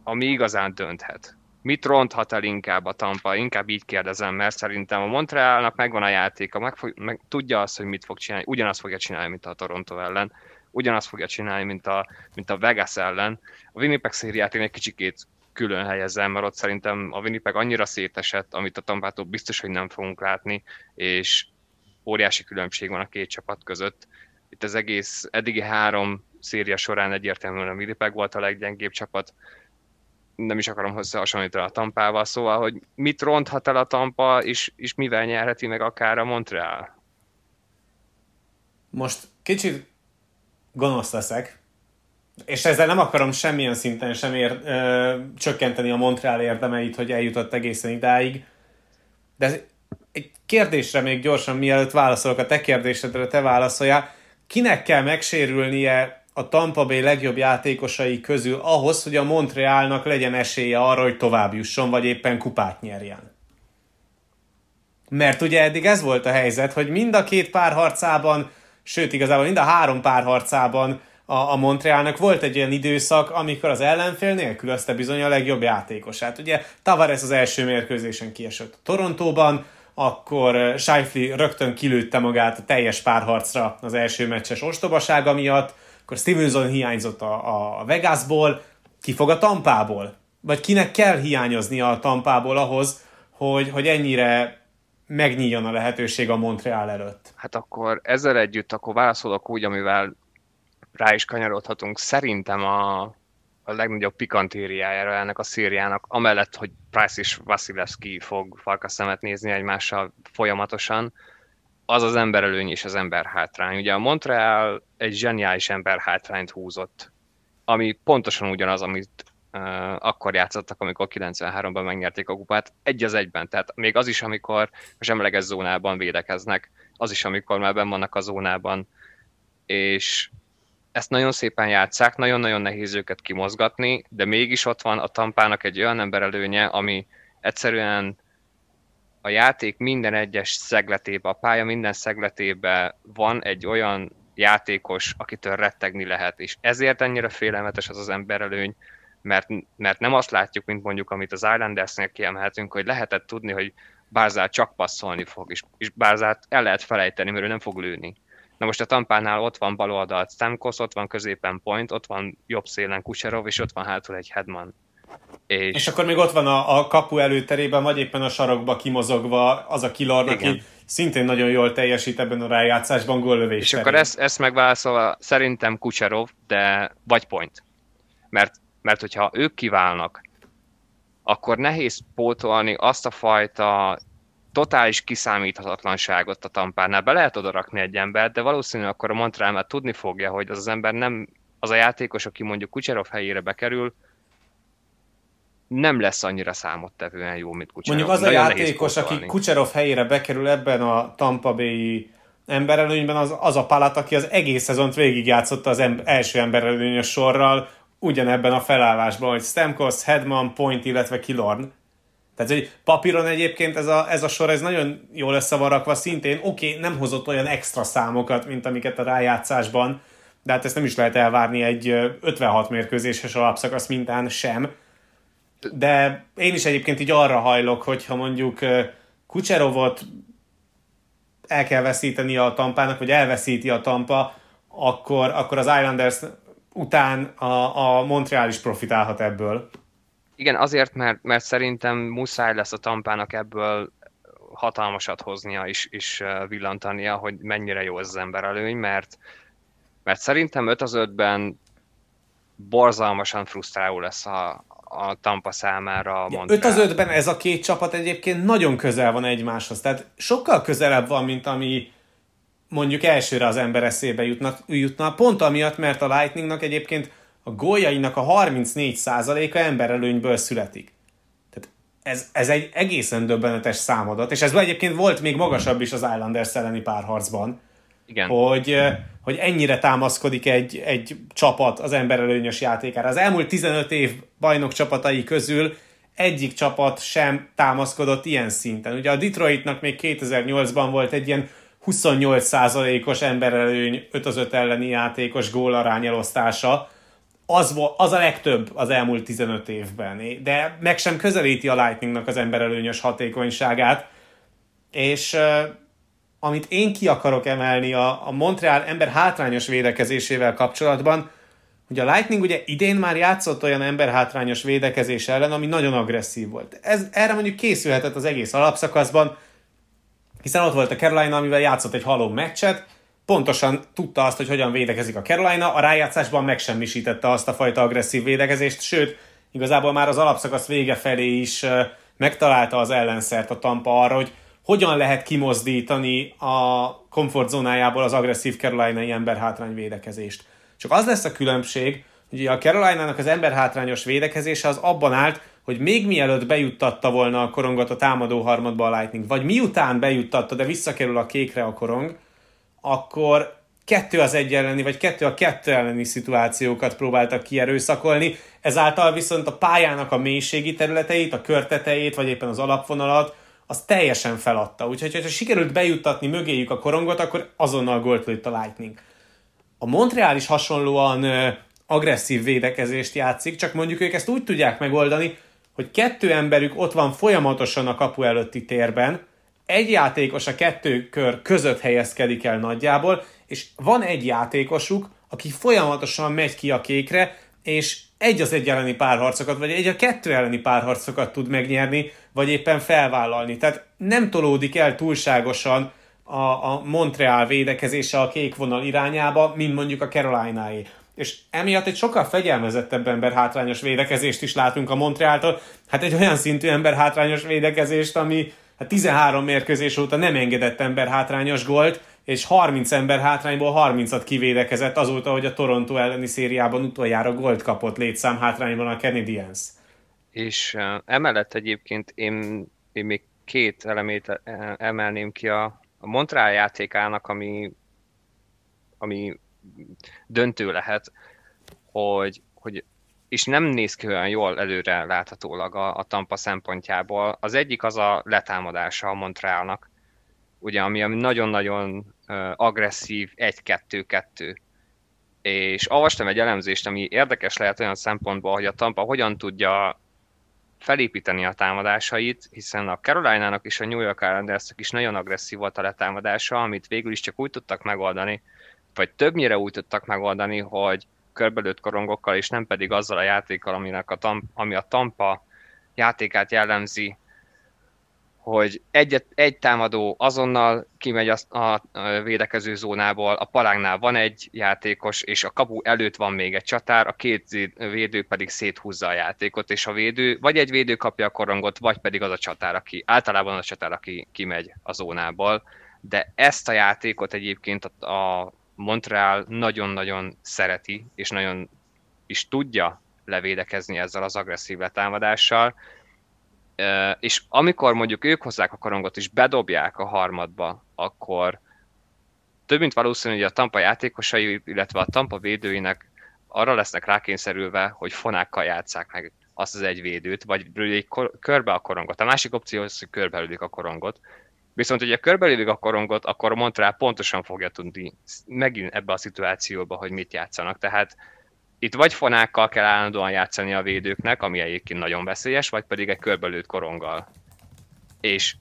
ami igazán dönthet? Mit ronthat el inkább a Tampa? Inkább így kérdezem, mert szerintem a Montrealnak megvan a játéka, meg, fog, meg tudja azt, hogy mit fog csinálni, ugyanazt fogja csinálni, mint a Toronto ellen, ugyanazt fogja csinálni, mint a, mint a Vegas ellen. A Winnipeg szériát én egy kicsikét külön helyezem, mert ott szerintem a Winnipeg annyira szétesett, amit a Tampától biztos, hogy nem fogunk látni, és óriási különbség van a két csapat között. Itt az egész eddigi három széria során egyértelműen a Winnipeg volt a leggyengébb csapat, nem is akarom összehasonlítani a Tampával, szóval, hogy mit ronthat el a Tampa, és, és mivel nyerheti meg akár a Montreal? Most kicsit gonosz leszek, és ezzel nem akarom semmilyen szinten sem ér, ö, csökkenteni a Montreal érdemeit, hogy eljutott egészen idáig, de egy kérdésre még gyorsan, mielőtt válaszolok a te kérdésedre, te válaszoljál. Kinek kell megsérülnie a Tampa Bay legjobb játékosai közül ahhoz, hogy a Montrealnak legyen esélye arra, hogy tovább jusson, vagy éppen kupát nyerjen. Mert ugye eddig ez volt a helyzet, hogy mind a két párharcában, sőt igazából mind a három párharcában a, a Montrealnak volt egy olyan időszak, amikor az ellenfél nélkülözte bizony a legjobb játékosát. Ugye Tavares az első mérkőzésen kiesett a Torontóban, akkor Scheifli rögtön kilőtte magát a teljes párharcra az első meccses ostobasága miatt, akkor Stevenson hiányzott a, a Vegasból, ki fog a Tampából? Vagy kinek kell hiányozni a Tampából ahhoz, hogy, hogy ennyire megnyíljon a lehetőség a Montreal előtt. Hát akkor ezzel együtt akkor válaszolok úgy, amivel rá is kanyarodhatunk. Szerintem a, a legnagyobb pikantériájára ennek a szériának, amellett, hogy Price és Vasilevski fog farkas szemet nézni egymással folyamatosan, az az emberelőny és az ember hátrány. Ugye a Montreal egy zseniális ember hátrányt húzott, ami pontosan ugyanaz, amit uh, akkor játszottak, amikor 93-ban megnyerték a kupát, egy az egyben. Tehát még az is, amikor a semleges zónában védekeznek, az is, amikor már benn vannak a zónában, és ezt nagyon szépen játszák, nagyon-nagyon nehéz őket kimozgatni, de mégis ott van a tampának egy olyan emberelőnye, ami egyszerűen a játék minden egyes szegletében, a pálya minden szegletében van egy olyan játékos, akitől rettegni lehet, és ezért ennyire félelmetes az az emberelőny, mert, mert nem azt látjuk, mint mondjuk, amit az Islandersnél kiemelhetünk, hogy lehetett tudni, hogy Bárzát csak passzolni fog, és, és Bárzát el lehet felejteni, mert ő nem fog lőni. Na most a Tampánál ott van bal oldalt Stamkos, ott van középen Point, ott van jobb szélen Kucherov, és ott van hátul egy Hedman. És, és akkor még ott van a, a kapu előterében, vagy éppen a sarokba kimozogva az a Kilorn, aki szintén nagyon jól teljesít ebben a rájátszásban góllövés És terén. akkor ezt, ezt megválaszolva, szerintem Kucherov, de vagy Point. Mert, mert hogyha ők kiválnak, akkor nehéz pótolni azt a fajta totális kiszámíthatatlanságot a tampánál. Be lehet oda rakni egy embert, de valószínűleg akkor a Montreal már tudni fogja, hogy az az ember nem, az a játékos, aki mondjuk Kucherov helyére bekerül, nem lesz annyira számottevően jó, mint Kucherov. Mondjuk az Nagyon a játékos, aki Kucherov helyére bekerül ebben a Tampa Bay emberelőnyben, az, az a Palat, aki az egész szezont végigjátszotta az em- első emberelőnyös sorral, ugyanebben a felállásban, hogy Stamkos, Hedman, Point, illetve Kilorn. Tehát, hogy papíron egyébként ez a, ez a sor ez nagyon jól össze van rakva, szintén oké, okay, nem hozott olyan extra számokat, mint amiket a rájátszásban, de hát ezt nem is lehet elvárni egy 56 mérkőzéses alapszakasz mintán sem. De én is egyébként így arra hajlok, hogyha mondjuk Kucserovot el kell veszíteni a tampának, vagy elveszíti a tampa, akkor, akkor az Islanders után a, a Montreal is profitálhat ebből. Igen, azért, mert, mert szerintem muszáj lesz a tampának ebből hatalmasat hoznia és, és villantania, hogy mennyire jó ez az emberelőny, mert, mert szerintem 5 az 5-ben borzalmasan frusztráló lesz a, a Tampa számára a Montreal. 5 az 5-ben ez a két csapat egyébként nagyon közel van egymáshoz, tehát sokkal közelebb van, mint ami mondjuk elsőre az ember eszébe jutna, jutna pont amiatt, mert a Lightningnak egyébként a góljainak a 34%-a emberelőnyből születik. Tehát ez, ez egy egészen döbbenetes számadat, és ez egyébként volt még magasabb is az Islanders elleni párharcban. Igen. Hogy, hogy ennyire támaszkodik egy, egy csapat az emberelőnyös játékára. Az elmúlt 15 év bajnok csapatai közül egyik csapat sem támaszkodott ilyen szinten. Ugye a Detroitnak még 2008-ban volt egy ilyen 28%-os emberelőny 5 az 5 elleni játékos gólarány elosztása, az, az a legtöbb az elmúlt 15 évben, de meg sem közelíti a Lightningnak az emberelőnyös hatékonyságát, és amit én ki akarok emelni a, a Montreal ember hátrányos védekezésével kapcsolatban, hogy a Lightning ugye idén már játszott olyan ember hátrányos védekezés ellen, ami nagyon agresszív volt. Ez, erre mondjuk készülhetett az egész alapszakaszban, hiszen ott volt a Carolina, amivel játszott egy haló meccset, pontosan tudta azt, hogy hogyan védekezik a Carolina, a rájátszásban megsemmisítette azt a fajta agresszív védekezést, sőt, igazából már az alapszakasz vége felé is megtalálta az ellenszert a Tampa arra, hogy hogyan lehet kimozdítani a komfortzónájából az agresszív Carolinai emberhátrány védekezést. Csak az lesz a különbség, hogy a Carolina-nak az emberhátrányos védekezése az abban állt, hogy még mielőtt bejuttatta volna a korongot a támadó harmadba a Lightning, vagy miután bejuttatta, de visszakerül a kékre a korong, akkor kettő az egy elleni, vagy kettő a kettő elleni szituációkat próbáltak kierőszakolni, ezáltal viszont a pályának a mélységi területeit, a körtetejét, vagy éppen az alapvonalat, az teljesen feladta. Úgyhogy, ha sikerült bejuttatni mögéjük a korongot, akkor azonnal gólt lőtt a Lightning. A Montreal is hasonlóan ö, agresszív védekezést játszik, csak mondjuk ők ezt úgy tudják megoldani, hogy kettő emberük ott van folyamatosan a kapu előtti térben, egy játékos a kettő kör között helyezkedik el nagyjából, és van egy játékosuk, aki folyamatosan megy ki a kékre, és egy az egy elleni párharcokat, vagy egy a kettő elleni párharcokat tud megnyerni, vagy éppen felvállalni. Tehát nem tolódik el túlságosan a, a Montreal védekezése a kék vonal irányába, mint mondjuk a carolina -é. És emiatt egy sokkal fegyelmezettebb ember hátrányos védekezést is látunk a Montrealtól. Hát egy olyan szintű ember hátrányos védekezést, ami hát 13 mérkőzés óta nem engedett ember hátrányos gólt, és 30 ember hátrányból 30-at kivédekezett azóta, hogy a Toronto elleni szériában utoljára gólt kapott létszám hátrányban a Canadiens. És uh, emellett egyébként én, én még két elemét emelném ki a, a Montreal játékának, ami, ami döntő lehet, hogy, hogy és nem néz ki olyan jól előre láthatólag a, a Tampa szempontjából. Az egyik az a letámadása a Montrealnak, ugye, ami, ami nagyon-nagyon agresszív 1-2-2. És olvastam egy elemzést, ami érdekes lehet olyan szempontból, hogy a Tampa hogyan tudja felépíteni a támadásait, hiszen a Carolina-nak és a New York islanders is nagyon agresszív volt a letámadása, amit végül is csak úgy tudtak megoldani, vagy többnyire úgy tudtak megoldani, hogy körbelőtt korongokkal, és nem pedig azzal a játékkal, aminek a Tampa, ami a Tampa játékát jellemzi, hogy egy, egy támadó azonnal kimegy a, a, védekező zónából, a palágnál van egy játékos, és a kapu előtt van még egy csatár, a két védő pedig széthúzza a játékot, és a védő, vagy egy védő kapja a korongot, vagy pedig az a csatár, aki általában az a csatár, aki kimegy a zónából. De ezt a játékot egyébként a, a Montreal nagyon-nagyon szereti, és nagyon is tudja levédekezni ezzel az agresszív letámadással, és amikor mondjuk ők hozzák a korongot és bedobják a harmadba, akkor több mint valószínű, hogy a Tampa játékosai, illetve a Tampa védőinek arra lesznek rákényszerülve, hogy fonákkal játszák meg azt az egy védőt, vagy körbe a korongot. A másik opció az, hogy körbelülik a korongot. Viszont, hogyha körbelülik a korongot, akkor a Montreal pontosan fogja tudni megint ebbe a szituációba, hogy mit játszanak. Tehát itt vagy fonákkal kell állandóan játszani a védőknek, ami egyébként nagyon veszélyes, vagy pedig egy körbelőtt koronggal. És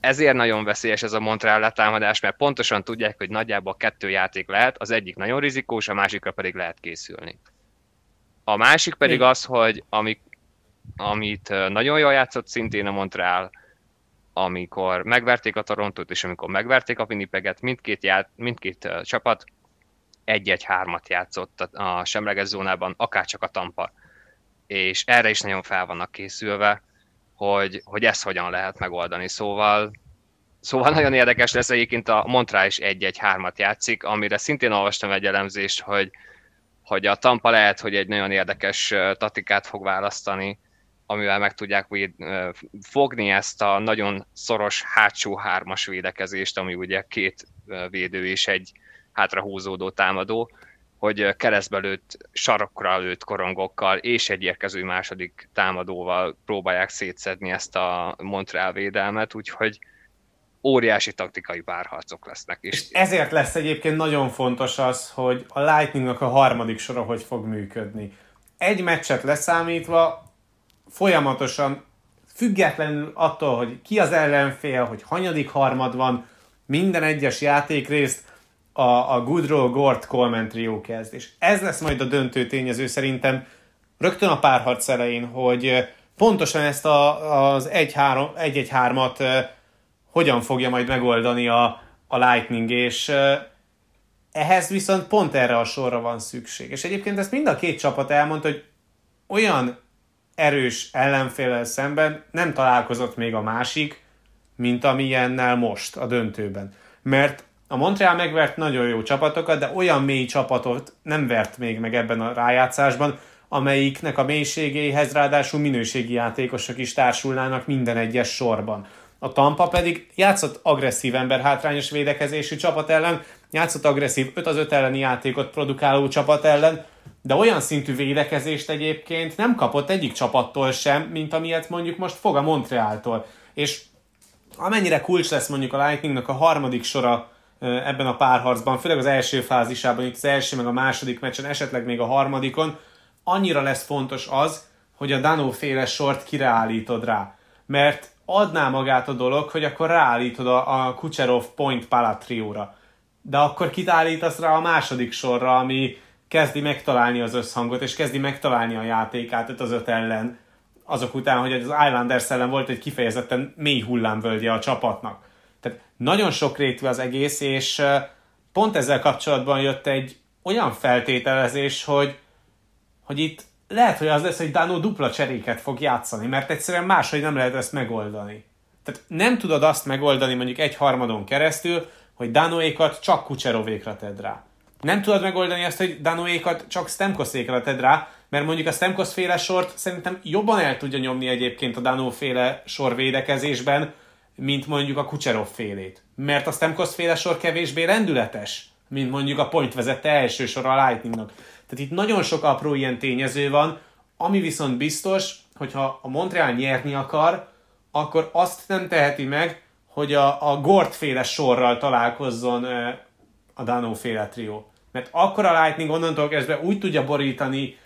ezért nagyon veszélyes ez a Montreal letámadás, mert pontosan tudják, hogy nagyjából kettő játék lehet, az egyik nagyon rizikós, a másikra pedig lehet készülni. A másik pedig az, hogy ami, amit nagyon jól játszott szintén a Montreal, amikor megverték a Torontót, és amikor megverték a Winnipeget, mindkét, ját, mindkét uh, csapat egy-egy-hármat játszott a semleges zónában, akárcsak a Tampa. És erre is nagyon fel vannak készülve, hogy, hogy ezt hogyan lehet megoldani. Szóval, szóval nagyon érdekes lesz egyébként a Montreal is egy-egy-hármat játszik, amire szintén olvastam egy elemzést, hogy, hogy a Tampa lehet, hogy egy nagyon érdekes tatikát fog választani, amivel meg tudják véd, fogni ezt a nagyon szoros hátsó hármas védekezést, ami ugye két védő és egy hátrahúzódó támadó, hogy keresztbe lőtt, sarokra lőtt korongokkal és egy érkező második támadóval próbálják szétszedni ezt a Montreal védelmet, úgyhogy óriási taktikai párharcok lesznek. És, és ezért lesz egyébként nagyon fontos az, hogy a Lightningnak a harmadik sora hogy fog működni. Egy meccset leszámítva folyamatosan, függetlenül attól, hogy ki az ellenfél, hogy hanyadik harmad van, minden egyes játékrészt a, a Goodrow Gort Coleman trió kezd. És ez lesz majd a döntő tényező szerintem rögtön a párharc elején, hogy pontosan ezt a, az 1-1-3-at hogyan fogja majd megoldani a, a Lightning, és ehhez viszont pont erre a sorra van szükség. És egyébként ezt mind a két csapat elmondta, hogy olyan erős ellenfélel szemben nem találkozott még a másik, mint amilyennel most a döntőben. Mert a Montreal megvert nagyon jó csapatokat, de olyan mély csapatot nem vert még meg ebben a rájátszásban, amelyiknek a mélységéhez ráadásul minőségi játékosok is társulnának minden egyes sorban. A Tampa pedig játszott agresszív ember hátrányos védekezésű csapat ellen, játszott agresszív 5 az 5 elleni játékot produkáló csapat ellen, de olyan szintű védekezést egyébként nem kapott egyik csapattól sem, mint amilyet mondjuk most fog a Montrealtól. És amennyire kulcs lesz mondjuk a Lightningnak a harmadik sora ebben a párharcban, főleg az első fázisában, itt az első meg a második meccsen, esetleg még a harmadikon, annyira lesz fontos az, hogy a Danó féle sort kireállítod rá. Mert adná magát a dolog, hogy akkor ráállítod a, a Kucherov Point Palatrióra. De akkor kit állítasz rá a második sorra, ami kezdi megtalálni az összhangot, és kezdi megtalálni a játékát öt az öt ellen, azok után, hogy az Islanders ellen volt egy kifejezetten mély hullámvölgye a csapatnak. Tehát nagyon sok rétű az egész, és pont ezzel kapcsolatban jött egy olyan feltételezés, hogy, hogy itt lehet, hogy az lesz, hogy Dano dupla cseréket fog játszani, mert egyszerűen máshogy nem lehet ezt megoldani. Tehát nem tudod azt megoldani mondjuk egy harmadon keresztül, hogy Danoékat csak Kucserovékra tedd rá. Nem tudod megoldani azt, hogy Danoékat csak Stemkoszékra tedd rá, mert mondjuk a Stemkosz féle sort szerintem jobban el tudja nyomni egyébként a Dano féle sor védekezésben, mint mondjuk a Kucserov félét. Mert a Stemkosz féle sor kevésbé rendületes, mint mondjuk a point vezette első sor a Lightningnak. Tehát itt nagyon sok apró ilyen tényező van, ami viszont biztos, hogyha a Montreal nyerni akar, akkor azt nem teheti meg, hogy a, a Gort féle sorral találkozzon a Dano féle trió. Mert akkor a Lightning onnantól kezdve úgy tudja borítani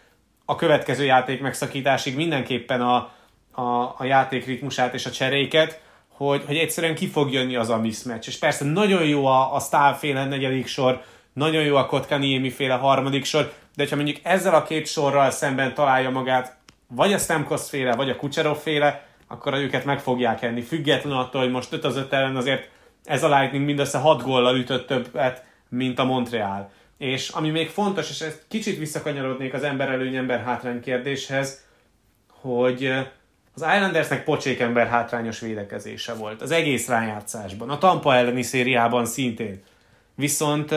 a következő játék megszakításig mindenképpen a, a, a játék ritmusát és a cseréket, hogy, hogy egyszerűen ki fog jönni az a mismatch. És persze nagyon jó a, a Stahl féle negyedik sor, nagyon jó a Kotkaniemi féle harmadik sor, de ha mondjuk ezzel a két sorral szemben találja magát, vagy a Stamkos féle, vagy a Kucherov féle, akkor őket meg fogják enni. Független attól, hogy most 5 az 5 ellen azért ez a Lightning mindössze 6 góllal ütött többet, mint a Montreal. És ami még fontos, és ezt kicsit visszakanyarodnék az ember előny, ember hátrány kérdéshez, hogy az Islandersnek pocsék ember hátrányos védekezése volt az egész rájátszásban, a Tampa elleni szériában szintén. Viszont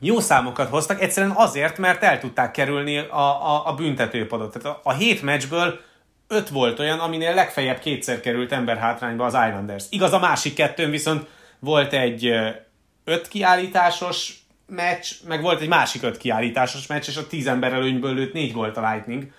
jó számokat hoztak, egyszerűen azért, mert el tudták kerülni a, a, a büntetőpadot. Tehát a, a hét meccsből öt volt olyan, aminél legfeljebb kétszer került ember hátrányba az Islanders. Igaz, a másik kettőn viszont volt egy öt kiállításos meccs, meg volt egy másik öt kiállításos meccs, és a tíz ember előnyből lőtt négy volt a Lightning.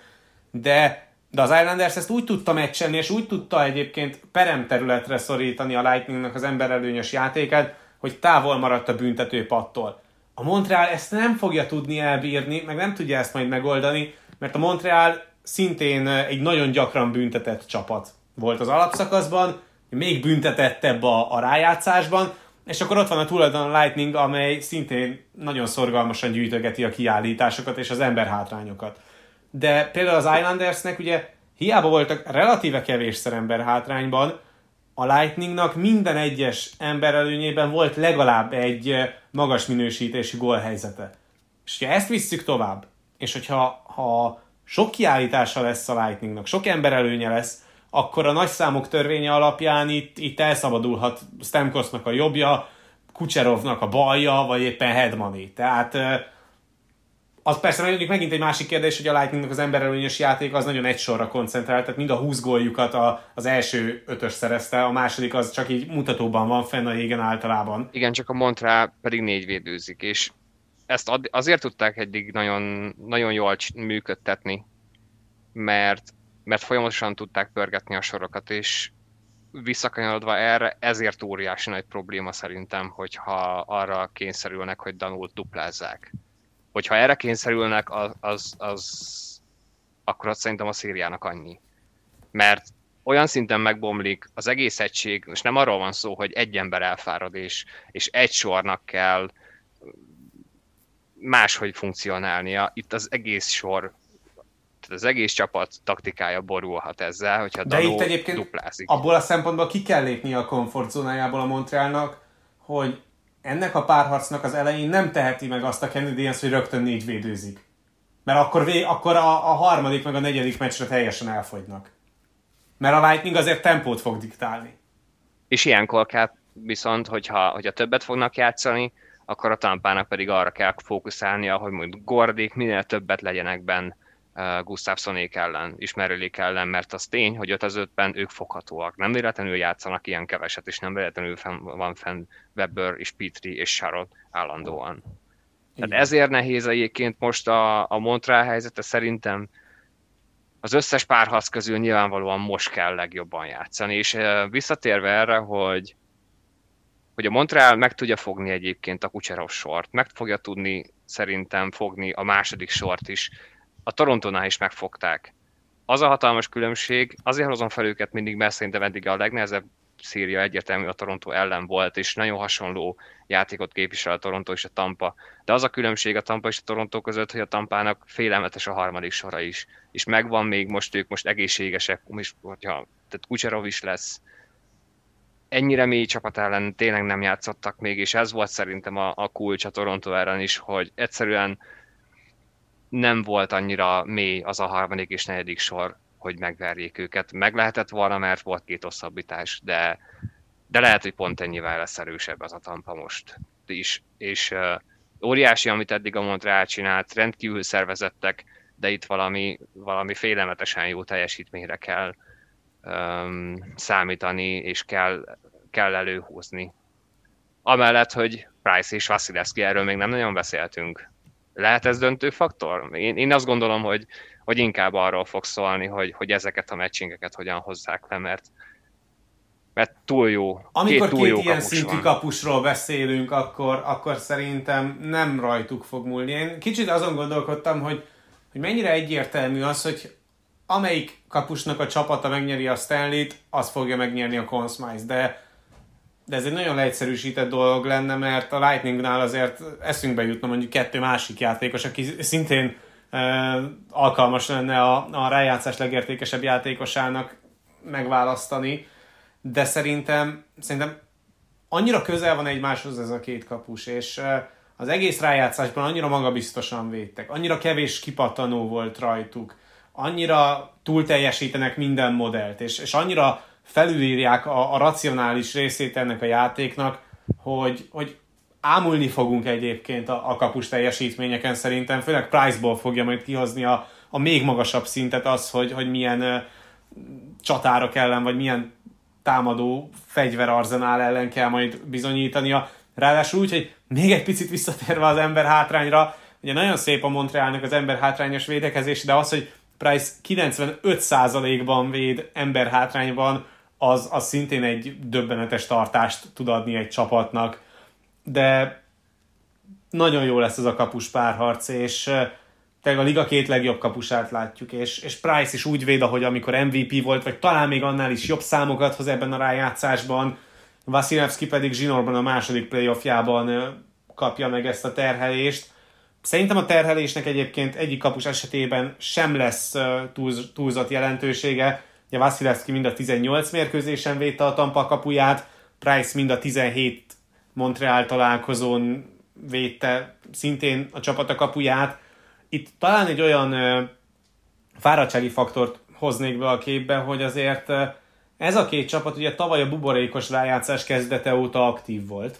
De, de az Islanders ezt úgy tudta meccselni, és úgy tudta egyébként peremterületre szorítani a Lightningnak az emberelőnyös játékát, hogy távol maradt a büntető pattól. A Montreal ezt nem fogja tudni elbírni, meg nem tudja ezt majd megoldani, mert a Montreal szintén egy nagyon gyakran büntetett csapat volt az alapszakaszban, még büntetettebb a, a rájátszásban, és akkor ott van a tulajdon Lightning, amely szintén nagyon szorgalmasan gyűjtögeti a kiállításokat és az emberhátrányokat. De például az Islandersnek ugye hiába voltak relatíve kevésszer ember hátrányban, a Lightningnak minden egyes ember előnyében volt legalább egy magas minősítési gólhelyzete. És ha ezt visszük tovább, és hogyha ha sok kiállítása lesz a Lightningnak, sok ember előnye lesz, akkor a nagy számok törvénye alapján itt, itt elszabadulhat Stamkosnak a jobbja, Kucherovnak a balja, vagy éppen Hedmani. Tehát az persze mondjuk megint egy másik kérdés, hogy a Lightningnak az emberelőnyös játék az nagyon egy sorra koncentrált, tehát mind a 20 góljukat a, az első ötös szerezte, a második az csak így mutatóban van fenn a jégen általában. Igen, csak a Montreal pedig négy védőzik, és ezt azért tudták eddig nagyon, nagyon jól működtetni, mert, mert folyamatosan tudták pörgetni a sorokat, és visszakanyarodva erre, ezért óriási nagy probléma szerintem, hogyha arra kényszerülnek, hogy Danult duplázzák. Hogyha erre kényszerülnek, az, az, az akkor azt szerintem a szériának annyi. Mert olyan szinten megbomlik az egész egység, és nem arról van szó, hogy egy ember elfárad, és, és egy sornak kell máshogy funkcionálnia. Itt az egész sor tehát az egész csapat taktikája borulhat ezzel, hogyha De itt egyébként duplázik. abból a szempontból ki kell lépni a komfortzónájából a Montrealnak, hogy ennek a párharcnak az elején nem teheti meg azt a Canadiens, hogy rögtön négy védőzik. Mert akkor, vé, akkor a, a harmadik meg a negyedik meccsre teljesen elfogynak. Mert a Lightning azért tempót fog diktálni. És ilyenkor kell viszont, hogyha, hogyha többet fognak játszani, akkor a tampának pedig arra kell fókuszálnia, hogy mondjuk Gordik minél többet legyenek benn Gustafssonék ellen, ismerőlék ellen, mert az tény, hogy 5 az 5-ben ők foghatóak. Nem véletlenül játszanak ilyen keveset, és nem véletlenül fenn, van fenn Weber és Petri és Sharot állandóan. Tehát ezért nehéz egyébként most a, a Montreal helyzete szerintem az összes párharc közül nyilvánvalóan most kell legjobban játszani, és visszatérve erre, hogy hogy a Montreal meg tudja fogni egyébként a Kucserov sort, meg fogja tudni szerintem fogni a második sort is. A Torontónál is megfogták. Az a hatalmas különbség, azért hozom fel őket mindig, mert szerintem eddig a legnehezebb széria egyértelmű a Toronto ellen volt, és nagyon hasonló játékot képvisel a Toronto és a Tampa. De az a különbség a Tampa és a Toronto között, hogy a Tampának félelmetes a harmadik sora is. És megvan még most ők most egészségesek, és hogyha tehát Kucserov is lesz, ennyire mély csapat ellen tényleg nem játszottak még, és ez volt szerintem a, a kulcs a Toronto ellen is, hogy egyszerűen nem volt annyira mély az a harmadik és negyedik sor, hogy megverjék őket. Meg lehetett volna, mert volt két hosszabbítás, de, de lehet, hogy pont ennyivel lesz erősebb az a Tampa most is. És uh, óriási, amit eddig a Montreal csinált, rendkívül szervezettek, de itt valami, valami félelmetesen jó teljesítményre kell um, számítani, és kell, kell előhúzni. Amellett, hogy Price és Vasilevski, erről még nem nagyon beszéltünk. Lehet ez döntő faktor? Én, én azt gondolom, hogy, hogy inkább arról fog szólni, hogy, hogy ezeket a meccsingeket hogyan hozzák le, mert, mert túl jó. Amikor két, túl két jó ilyen kapus szintű van. kapusról beszélünk, akkor, akkor szerintem nem rajtuk fog múlni. Én kicsit azon gondolkodtam, hogy, hogy mennyire egyértelmű az, hogy amelyik kapusnak a csapata megnyeri a Stanley-t, az fogja megnyerni a Conn Smythe, de de ez egy nagyon leegyszerűsített dolog lenne, mert a Lightningnál azért eszünkbe jutna mondjuk kettő másik játékos, aki szintén e, alkalmas lenne a, a rájátszás legértékesebb játékosának megválasztani, de szerintem, szerintem annyira közel van egymáshoz ez a két kapus, és e, az egész rájátszásban annyira magabiztosan védtek, annyira kevés kipattanó volt rajtuk, annyira túl teljesítenek minden modellt, és, és annyira felülírják a, a racionális részét ennek a játéknak, hogy, hogy ámulni fogunk egyébként a, a kapus teljesítményeken szerintem, főleg Priceból fogja majd kihozni a, a még magasabb szintet az, hogy, hogy milyen uh, csatárok ellen, vagy milyen támadó fegyverarzenál ellen kell majd bizonyítania. Ráadásul úgy, hogy még egy picit visszatérve az ember hátrányra, ugye nagyon szép a Montrealnak az ember hátrányos védekezés, de az, hogy Price 95%-ban véd ember hátrányban, az, az szintén egy döbbenetes tartást tud adni egy csapatnak. De nagyon jó lesz ez a kapus párharc, és tényleg a liga két legjobb kapusát látjuk, és, és Price is úgy véd, ahogy amikor MVP volt, vagy talán még annál is jobb számokat hoz ebben a rájátszásban, Vasilevski pedig zsinórban a második playoffjában kapja meg ezt a terhelést. Szerintem a terhelésnek egyébként egyik kapus esetében sem lesz túlz, túlzott jelentősége. Ugye Vasilevski mind a 18 mérkőzésen védte a Tampa kapuját, Price mind a 17 Montreal találkozón védte szintén a csapata kapuját. Itt talán egy olyan fáradtsági faktort hoznék be a képbe, hogy azért ez a két csapat ugye tavaly a buborékos rájátszás kezdete óta aktív volt.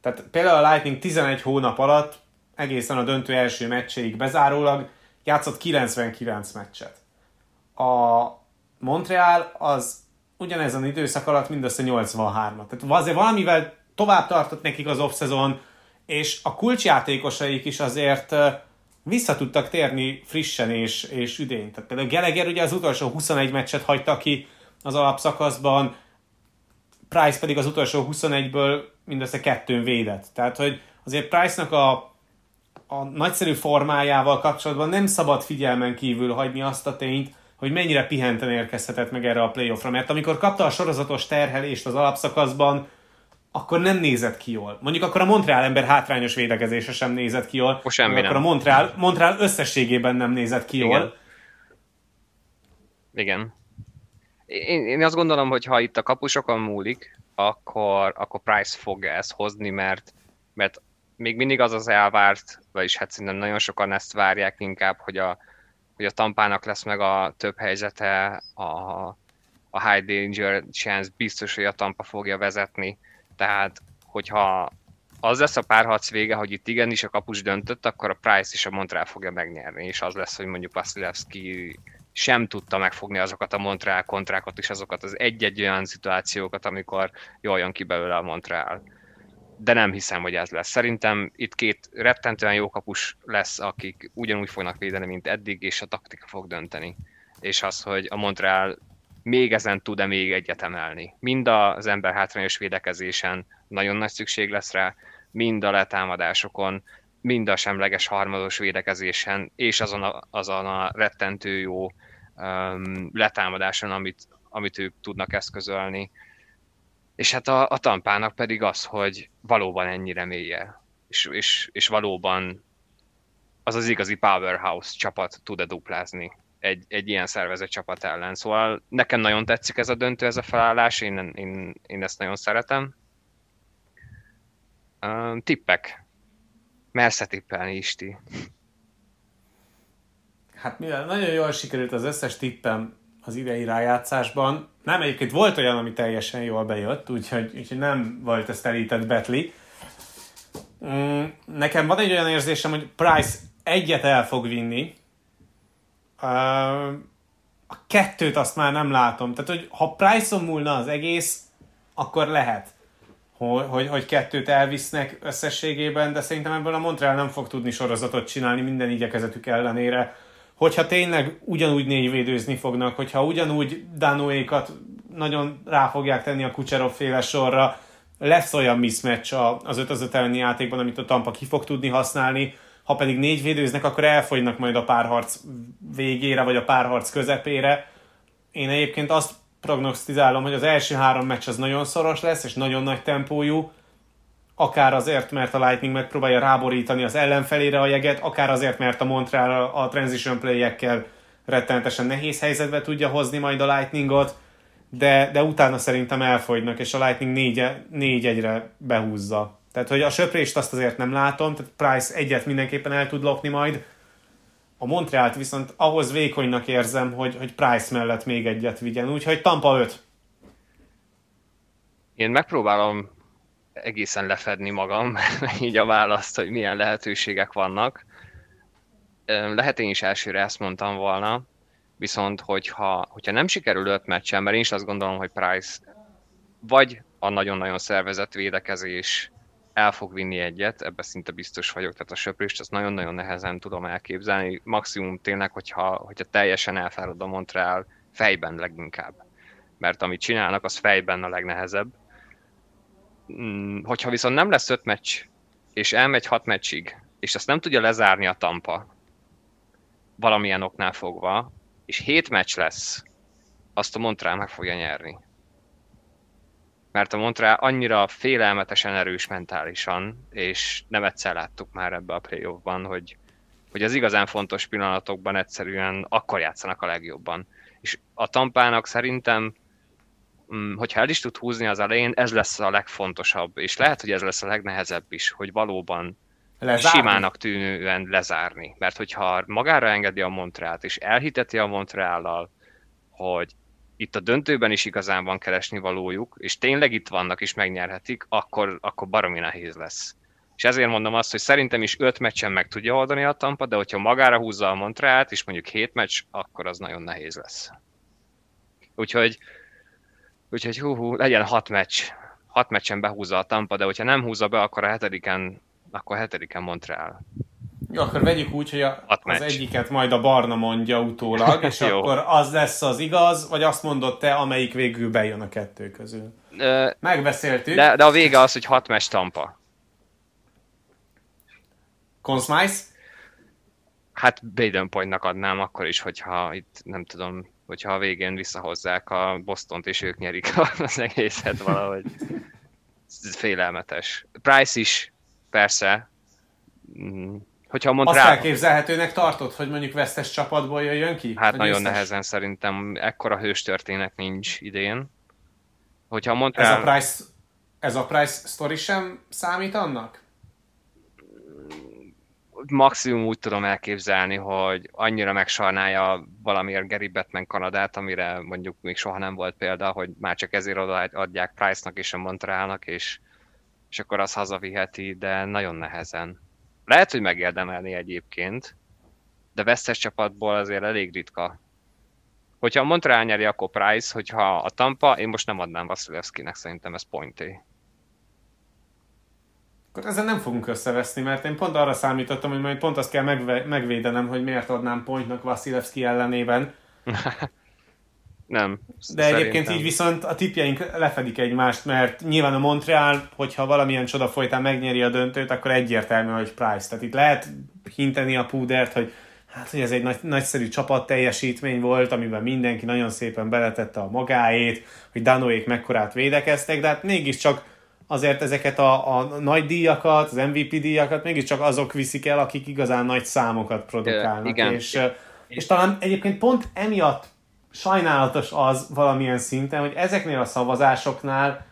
Tehát például a Lightning 11 hónap alatt egészen a döntő első meccséig bezárólag játszott 99 meccset. A Montreal az ugyanezen időszak alatt mindössze 83-at. Tehát azért valamivel tovább tartott nekik az off-szezon, és a kulcsjátékosaik is azért vissza tudtak térni frissen és, és üdén. Tehát például Geleger ugye az utolsó 21 meccset hagyta ki az alapszakaszban, Price pedig az utolsó 21-ből mindössze kettőn védett. Tehát, hogy azért Price-nak a a nagyszerű formájával kapcsolatban nem szabad figyelmen kívül hagyni azt a tényt, hogy mennyire pihenten érkezhetett meg erre a playoffra, mert amikor kapta a sorozatos terhelést az alapszakaszban, akkor nem nézett ki jól. Mondjuk akkor a Montreal ember hátrányos védekezése sem nézett ki jól. Semmi akkor a Montreal, Montreal összességében nem nézett ki Igen. jól. Igen. Én, én azt gondolom, hogy ha itt a kapusokon múlik, akkor, akkor Price fogja ezt hozni, mert, mert még mindig az az elvárt, vagyis hát szerintem nagyon sokan ezt várják inkább, hogy a, hogy a tampának lesz meg a több helyzete, a, a high danger chance biztos, hogy a tampa fogja vezetni. Tehát, hogyha az lesz a párharc vége, hogy itt igenis a kapus döntött, akkor a Price és a Montreal fogja megnyerni, és az lesz, hogy mondjuk Vasilevski sem tudta megfogni azokat a Montreal kontrákat és azokat az egy-egy olyan szituációkat, amikor jól jön ki belőle a Montreal de nem hiszem, hogy ez lesz. Szerintem itt két rettentően jó kapus lesz, akik ugyanúgy fognak védeni, mint eddig, és a taktika fog dönteni. És az, hogy a Montreal még ezen tud-e még egyet emelni. Mind az ember hátrányos védekezésen nagyon nagy szükség lesz rá, mind a letámadásokon, mind a semleges harmados védekezésen, és azon a, azon a rettentő jó um, letámadáson, amit, amit ők tudnak eszközölni És hát a, a tampának pedig az, hogy valóban ennyire mélye, és, és, és valóban az az igazi powerhouse csapat tud-e duplázni egy, egy ilyen szervezett csapat ellen. Szóval nekem nagyon tetszik ez a döntő, ez a felállás, én, én, én ezt nagyon szeretem. Uh, tippek. Mersz tippelni, Isti? Hát mivel nagyon jól sikerült az összes tippem az idei rájátszásban, nem egyébként volt olyan, ami teljesen jól bejött, úgyhogy, úgyhogy nem volt ez telített betli. Mm, nekem van egy olyan érzésem, hogy Price egyet el fog vinni, a kettőt azt már nem látom. Tehát, hogy ha Price-on múlna az egész, akkor lehet, hogy, hogy, hogy kettőt elvisznek összességében, de szerintem ebből a Montreal nem fog tudni sorozatot csinálni minden igyekezetük ellenére. Hogyha tényleg ugyanúgy négyvédőzni fognak, hogyha ugyanúgy Danoékat nagyon rá fogják tenni a Kucserov féle sorra, lesz olyan mismatch az 5 az elleni játékban, amit a Tampa ki fog tudni használni, ha pedig négy védőznek, akkor elfogynak majd a párharc végére, vagy a párharc közepére. Én egyébként azt prognosztizálom, hogy az első három meccs az nagyon szoros lesz, és nagyon nagy tempójú, akár azért, mert a Lightning megpróbálja ráborítani az ellenfelére a jeget, akár azért, mert a Montreal a transition play-ekkel rettenetesen nehéz helyzetbe tudja hozni majd a Lightningot, de, de utána szerintem elfogynak, és a Lightning négy, négy egyre behúzza. Tehát, hogy a söprést azt azért nem látom, tehát Price egyet mindenképpen el tud lopni majd. A Montrealt viszont ahhoz vékonynak érzem, hogy, hogy Price mellett még egyet vigyen, úgyhogy Tampa 5. Én megpróbálom egészen lefedni magam, így a választ, hogy milyen lehetőségek vannak. Lehet én is elsőre ezt mondtam volna, viszont hogyha, hogyha nem sikerül öt meccsen, mert én is azt gondolom, hogy Price vagy a nagyon-nagyon szervezett védekezés el fog vinni egyet, ebbe szinte biztos vagyok, tehát a söprést azt nagyon-nagyon nehezen tudom elképzelni, maximum tényleg, hogyha, hogyha teljesen elfárad a Montreal fejben leginkább. Mert amit csinálnak, az fejben a legnehezebb. Hmm, hogyha viszont nem lesz öt meccs, és elmegy hat meccsig, és azt nem tudja lezárni a Tampa, valamilyen oknál fogva, és hét meccs lesz, azt a Montreal meg fogja nyerni mert a Montreal annyira félelmetesen erős mentálisan, és nem egyszer láttuk már ebbe a playoffban, hogy, hogy az igazán fontos pillanatokban egyszerűen akkor játszanak a legjobban. És a tampának szerintem, mm, hogyha el is tud húzni az elején, ez lesz a legfontosabb, és lehet, hogy ez lesz a legnehezebb is, hogy valóban lezárni. simának tűnően lezárni. Mert hogyha magára engedi a Montrealt, és elhiteti a Montreallal, hogy itt a döntőben is igazán van keresni valójuk, és tényleg itt vannak és megnyerhetik, akkor, akkor baromi nehéz lesz. És ezért mondom azt, hogy szerintem is öt meccsen meg tudja oldani a Tampa, de hogyha magára húzza a Montrealt, és mondjuk hét meccs, akkor az nagyon nehéz lesz. Úgyhogy, úgyhogy hú, hú legyen hat meccs. Hat meccsen behúzza a Tampa, de hogyha nem húzza be, akkor a hetediken, akkor a hetediken Montreal. Jó, akkor vegyük úgy, hogy a, az egyiket majd a Barna mondja utólag, és akkor az lesz az igaz, vagy azt mondod te, amelyik végül bejön a kettő közül. Ö, Megbeszéltük. De, de a vége az, hogy hat meccs Tampa. Consmice? Hát Baden Pointnak adnám akkor is, hogyha itt nem tudom, hogyha a végén visszahozzák a Bostont, és ők nyerik az egészet valahogy. Félelmetes. Price is, persze, mm, Hogyha Montreal... Azt elképzelhetőnek tartod, hogy mondjuk vesztes csapatból jöjjön ki? Hát nagyon győztes? nehezen szerintem ekkora hőstörténet nincs idén. Hogyha Montreal... Ez a Price, ez a Price story sem számít annak? Maximum úgy tudom elképzelni, hogy annyira megsarnálja valamiért Gary Batman Kanadát, amire mondjuk még soha nem volt példa, hogy már csak ezért adják Price-nak és a Montrealnak, és, és akkor az hazaviheti, de nagyon nehezen. Lehet, hogy megérdemelni egyébként, de vesztes csapatból azért elég ritka. Hogyha a Montreal nyeri, akkor Price, hogyha a Tampa, én most nem adnám Vasilevskinek, szerintem ez pointé. Akkor ezzel nem fogunk összeveszni, mert én pont arra számítottam, hogy majd pont azt kell megve- megvédenem, hogy miért adnám pointnak Vasilevski ellenében. Nem. De szerintem. egyébként így viszont a tipjeink lefedik egymást, mert nyilván a Montreal, hogyha valamilyen csoda folytán megnyeri a döntőt, akkor egyértelmű, hogy Price. Tehát itt lehet hinteni a púdert, hogy hát, hogy ez egy nagy, nagyszerű csapat teljesítmény volt, amiben mindenki nagyon szépen beletette a magáét, hogy Danoék mekkorát védekeztek, de hát mégiscsak azért ezeket a, a nagy díjakat, az MVP díjakat mégiscsak azok viszik el, akik igazán nagy számokat produkálnak. Igen. És, és talán egyébként pont emiatt sajnálatos az valamilyen szinten, hogy ezeknél a szavazásoknál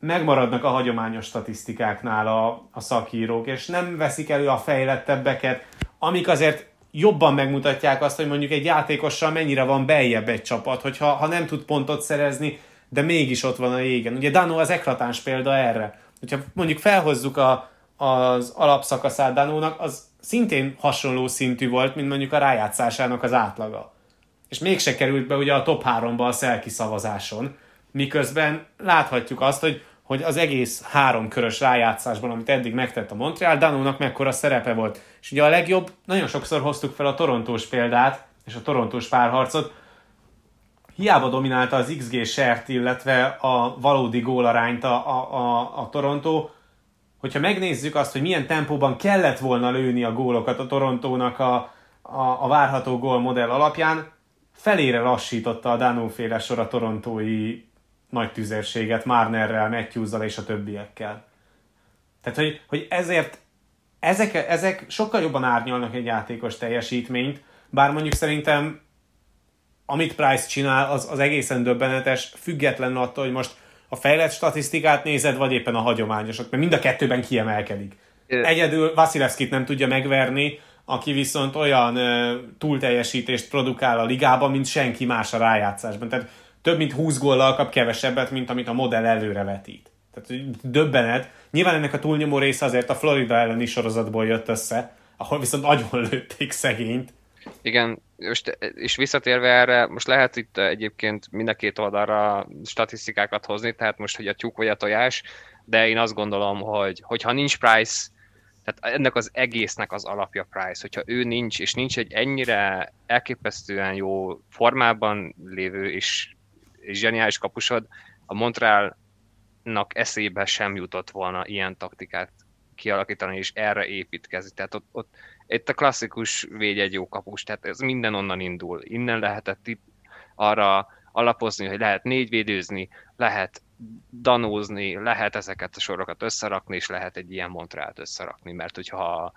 megmaradnak a hagyományos statisztikáknál a, a szakírók, és nem veszik elő a fejlettebbeket, amik azért jobban megmutatják azt, hogy mondjuk egy játékossal mennyire van beljebb egy csapat, hogyha ha nem tud pontot szerezni, de mégis ott van a jégen. Ugye Dano az eklatáns példa erre. Hogyha mondjuk felhozzuk a, az alapszakaszát Danónak, az szintén hasonló szintű volt, mint mondjuk a rájátszásának az átlaga. És mégse került be ugye a top 3-ba a Szelki szavazáson, miközben láthatjuk azt, hogy hogy az egész három körös rájátszásban, amit eddig megtett a Montreal, Danónak mekkora szerepe volt. És ugye a legjobb, nagyon sokszor hoztuk fel a torontós példát, és a torontós párharcot, hiába dominálta az XG sert, illetve a valódi gólarányt a, a, a, a Toronto, hogyha megnézzük azt, hogy milyen tempóban kellett volna lőni a gólokat a Torontónak a, a, a várható gólmodell alapján, felére lassította a Danó-féle sor a torontói nagy tüzérséget Marnerrel, matthews és a többiekkel. Tehát, hogy, hogy ezért ezek, ezek sokkal jobban árnyalnak egy játékos teljesítményt, bár mondjuk szerintem amit Price csinál, az, az egészen döbbenetes, független attól, hogy most a fejlett statisztikát nézed, vagy éppen a hagyományosat, mert mind a kettőben kiemelkedik. Egyedül Vasilevskit nem tudja megverni, aki viszont olyan uh, túlteljesítést produkál a ligában, mint senki más a rájátszásban. Tehát több mint 20 góllal kap kevesebbet, mint amit a modell előre vetít. Tehát döbbenet. Nyilván ennek a túlnyomó része azért a Florida elleni sorozatból jött össze, ahol viszont agyon lőtték szegényt. Igen, most, és visszatérve erre, most lehet itt egyébként mind a két oldalra statisztikákat hozni, tehát most, hogy a tyúk vagy a tojás, de én azt gondolom, hogy hogyha nincs Price, tehát ennek az egésznek az alapja Price, hogyha ő nincs, és nincs egy ennyire elképesztően jó formában lévő és és zseniális kapusod, a Montrealnak eszébe sem jutott volna ilyen taktikát kialakítani és erre építkezni. Tehát ott, ott itt a klasszikus védj egy jó kapus, tehát ez minden onnan indul. Innen lehetett itt arra alapozni, hogy lehet négy védőzni, lehet danózni, lehet ezeket a sorokat összerakni, és lehet egy ilyen Montrealt összerakni, mert hogyha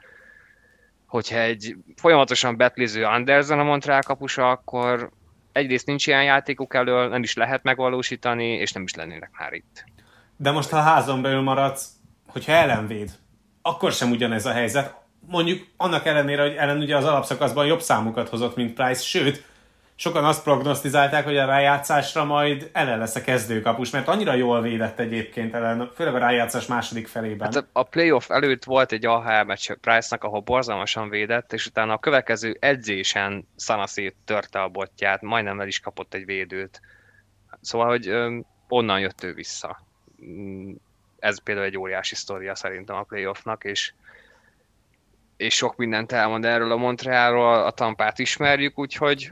hogyha egy folyamatosan betliző Anderson a Montreal kapusa, akkor egyrészt nincs ilyen játékuk elől, nem is lehet megvalósítani, és nem is lennének már itt. De most, ha házon belül maradsz, hogyha ellenvéd, akkor sem ugyanez a helyzet. Mondjuk annak ellenére, hogy ellen ugye az alapszakaszban jobb számokat hozott, mint Price, sőt, sokan azt prognosztizálták, hogy a rájátszásra majd ellen lesz a kezdőkapus, mert annyira jól védett egyébként ellen, főleg a rájátszás második felében. Hát a playoff előtt volt egy AHL meccs Price-nak, ahol borzalmasan védett, és utána a következő edzésen Sanaszét törte a botját, majdnem el is kapott egy védőt. Szóval, hogy onnan jött ő vissza. Mm, ez például egy óriási sztoria szerintem a playoffnak, és és sok mindent elmond erről a Montrealról, a Tampát ismerjük, úgyhogy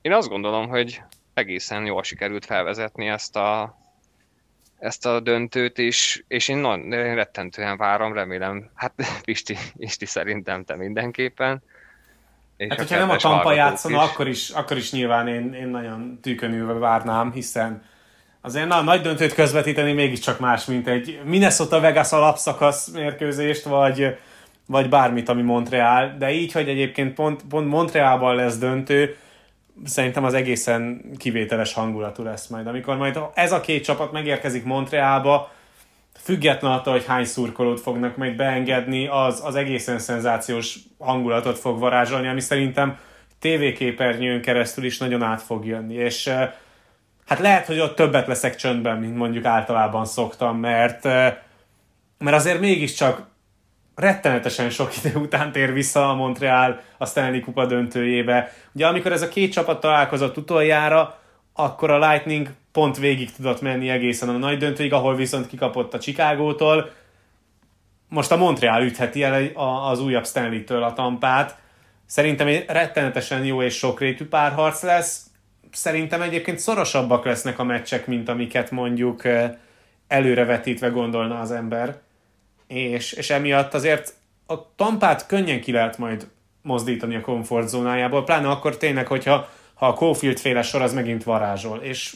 én azt gondolom, hogy egészen jól sikerült felvezetni ezt a, ezt a döntőt, és, és én, nagyon, én rettentően várom, remélem, hát Pisti, Pisti szerintem te mindenképpen. És hát, hogyha nem a Tampa játszana, akkor is, akkor is nyilván én, én nagyon tűkönülve várnám, hiszen azért na, nagy döntőt közvetíteni mégiscsak más, mint egy Minnesota-Vegas alapszakasz mérkőzést, vagy, vagy bármit, ami Montreal, de így, hogy egyébként pont, pont Montrealban lesz döntő, szerintem az egészen kivételes hangulatú lesz majd. Amikor majd ez a két csapat megérkezik Montrealba, független attól, hogy hány szurkolót fognak majd beengedni, az, az egészen szenzációs hangulatot fog varázsolni, ami szerintem tévéképernyőn keresztül is nagyon át fog jönni. És hát lehet, hogy ott többet leszek csöndben, mint mondjuk általában szoktam, mert, mert azért mégiscsak rettenetesen sok idő után tér vissza a Montreal a Stanley Kupa döntőjébe. Ugye amikor ez a két csapat találkozott utoljára, akkor a Lightning pont végig tudott menni egészen a nagy döntőig, ahol viszont kikapott a Chicagótól. Most a Montreal ütheti el az újabb Stanley-től a tampát. Szerintem egy rettenetesen jó és sokrétű párharc lesz. Szerintem egyébként szorosabbak lesznek a meccsek, mint amiket mondjuk eh, előrevetítve gondolna az ember és, és emiatt azért a tampát könnyen ki lehet majd mozdítani a komfortzónájából, pláne akkor tényleg, hogyha ha a Caulfield féle sor az megint varázsol, és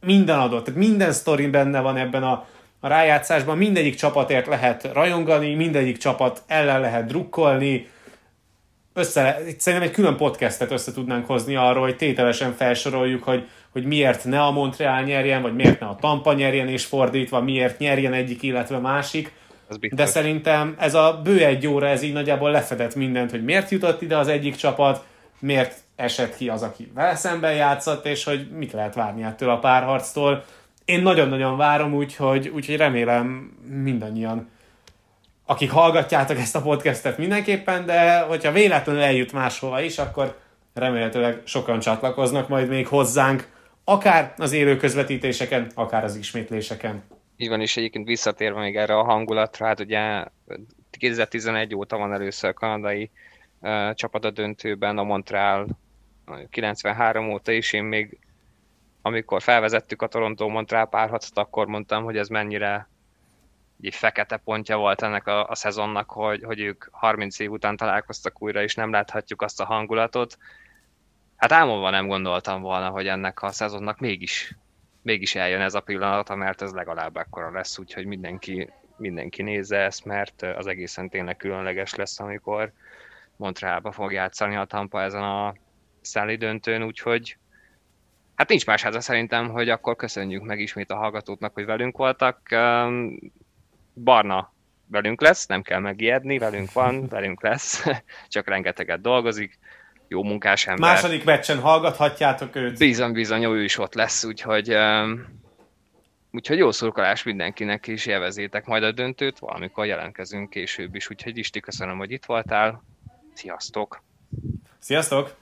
minden adott, tehát minden sztori benne van ebben a, a rájátszásban, mindegyik csapatért lehet rajongani, mindegyik csapat ellen lehet drukkolni, össze, szerintem egy külön podcastet össze tudnánk hozni arról, hogy tételesen felsoroljuk, hogy, hogy miért ne a Montreal nyerjen, vagy miért ne a Tampa nyerjen, és fordítva miért nyerjen egyik, illetve másik. De szerintem ez a bő egy óra, ez így nagyjából lefedett mindent, hogy miért jutott ide az egyik csapat, miért esett ki az, aki vele szemben játszott, és hogy mit lehet várni ettől a párharctól. Én nagyon-nagyon várom, úgyhogy, úgyhogy remélem mindannyian akik hallgatjátok ezt a podcastet mindenképpen, de hogyha véletlenül eljut máshova is, akkor remélhetőleg sokan csatlakoznak majd még hozzánk, akár az élő közvetítéseken, akár az ismétléseken. Így van, és egyébként visszatérve még erre a hangulatra, hát ugye 2011 óta van először a kanadai uh, csapat a döntőben, a Montreal 93 óta is, én még amikor felvezettük a Toronto-Montreal párharcot, akkor mondtam, hogy ez mennyire egy fekete pontja volt ennek a, a szezonnak, hogy, hogy ők 30 év után találkoztak újra, és nem láthatjuk azt a hangulatot. Hát álmomban nem gondoltam volna, hogy ennek a szezonnak mégis, mégis eljön ez a pillanata, mert ez legalább ekkora lesz, úgyhogy mindenki, mindenki nézze ezt, mert az egészen tényleg különleges lesz, amikor Montrealba fog játszani a Tampa ezen a szállí döntőn, úgyhogy hát nincs más háza szerintem, hogy akkor köszönjük meg ismét a hallgatóknak, hogy velünk voltak. Barna velünk lesz, nem kell megijedni, velünk van, velünk lesz, csak rengeteget dolgozik, jó munkás ember. Második meccsen hallgathatjátok őt. Bizony, bizony, ő is ott lesz, úgyhogy, úgyhogy jó szurkolás mindenkinek, és élvezétek majd a döntőt, valamikor jelentkezünk később is, úgyhogy Isti, köszönöm, hogy itt voltál, sziasztok! Sziasztok!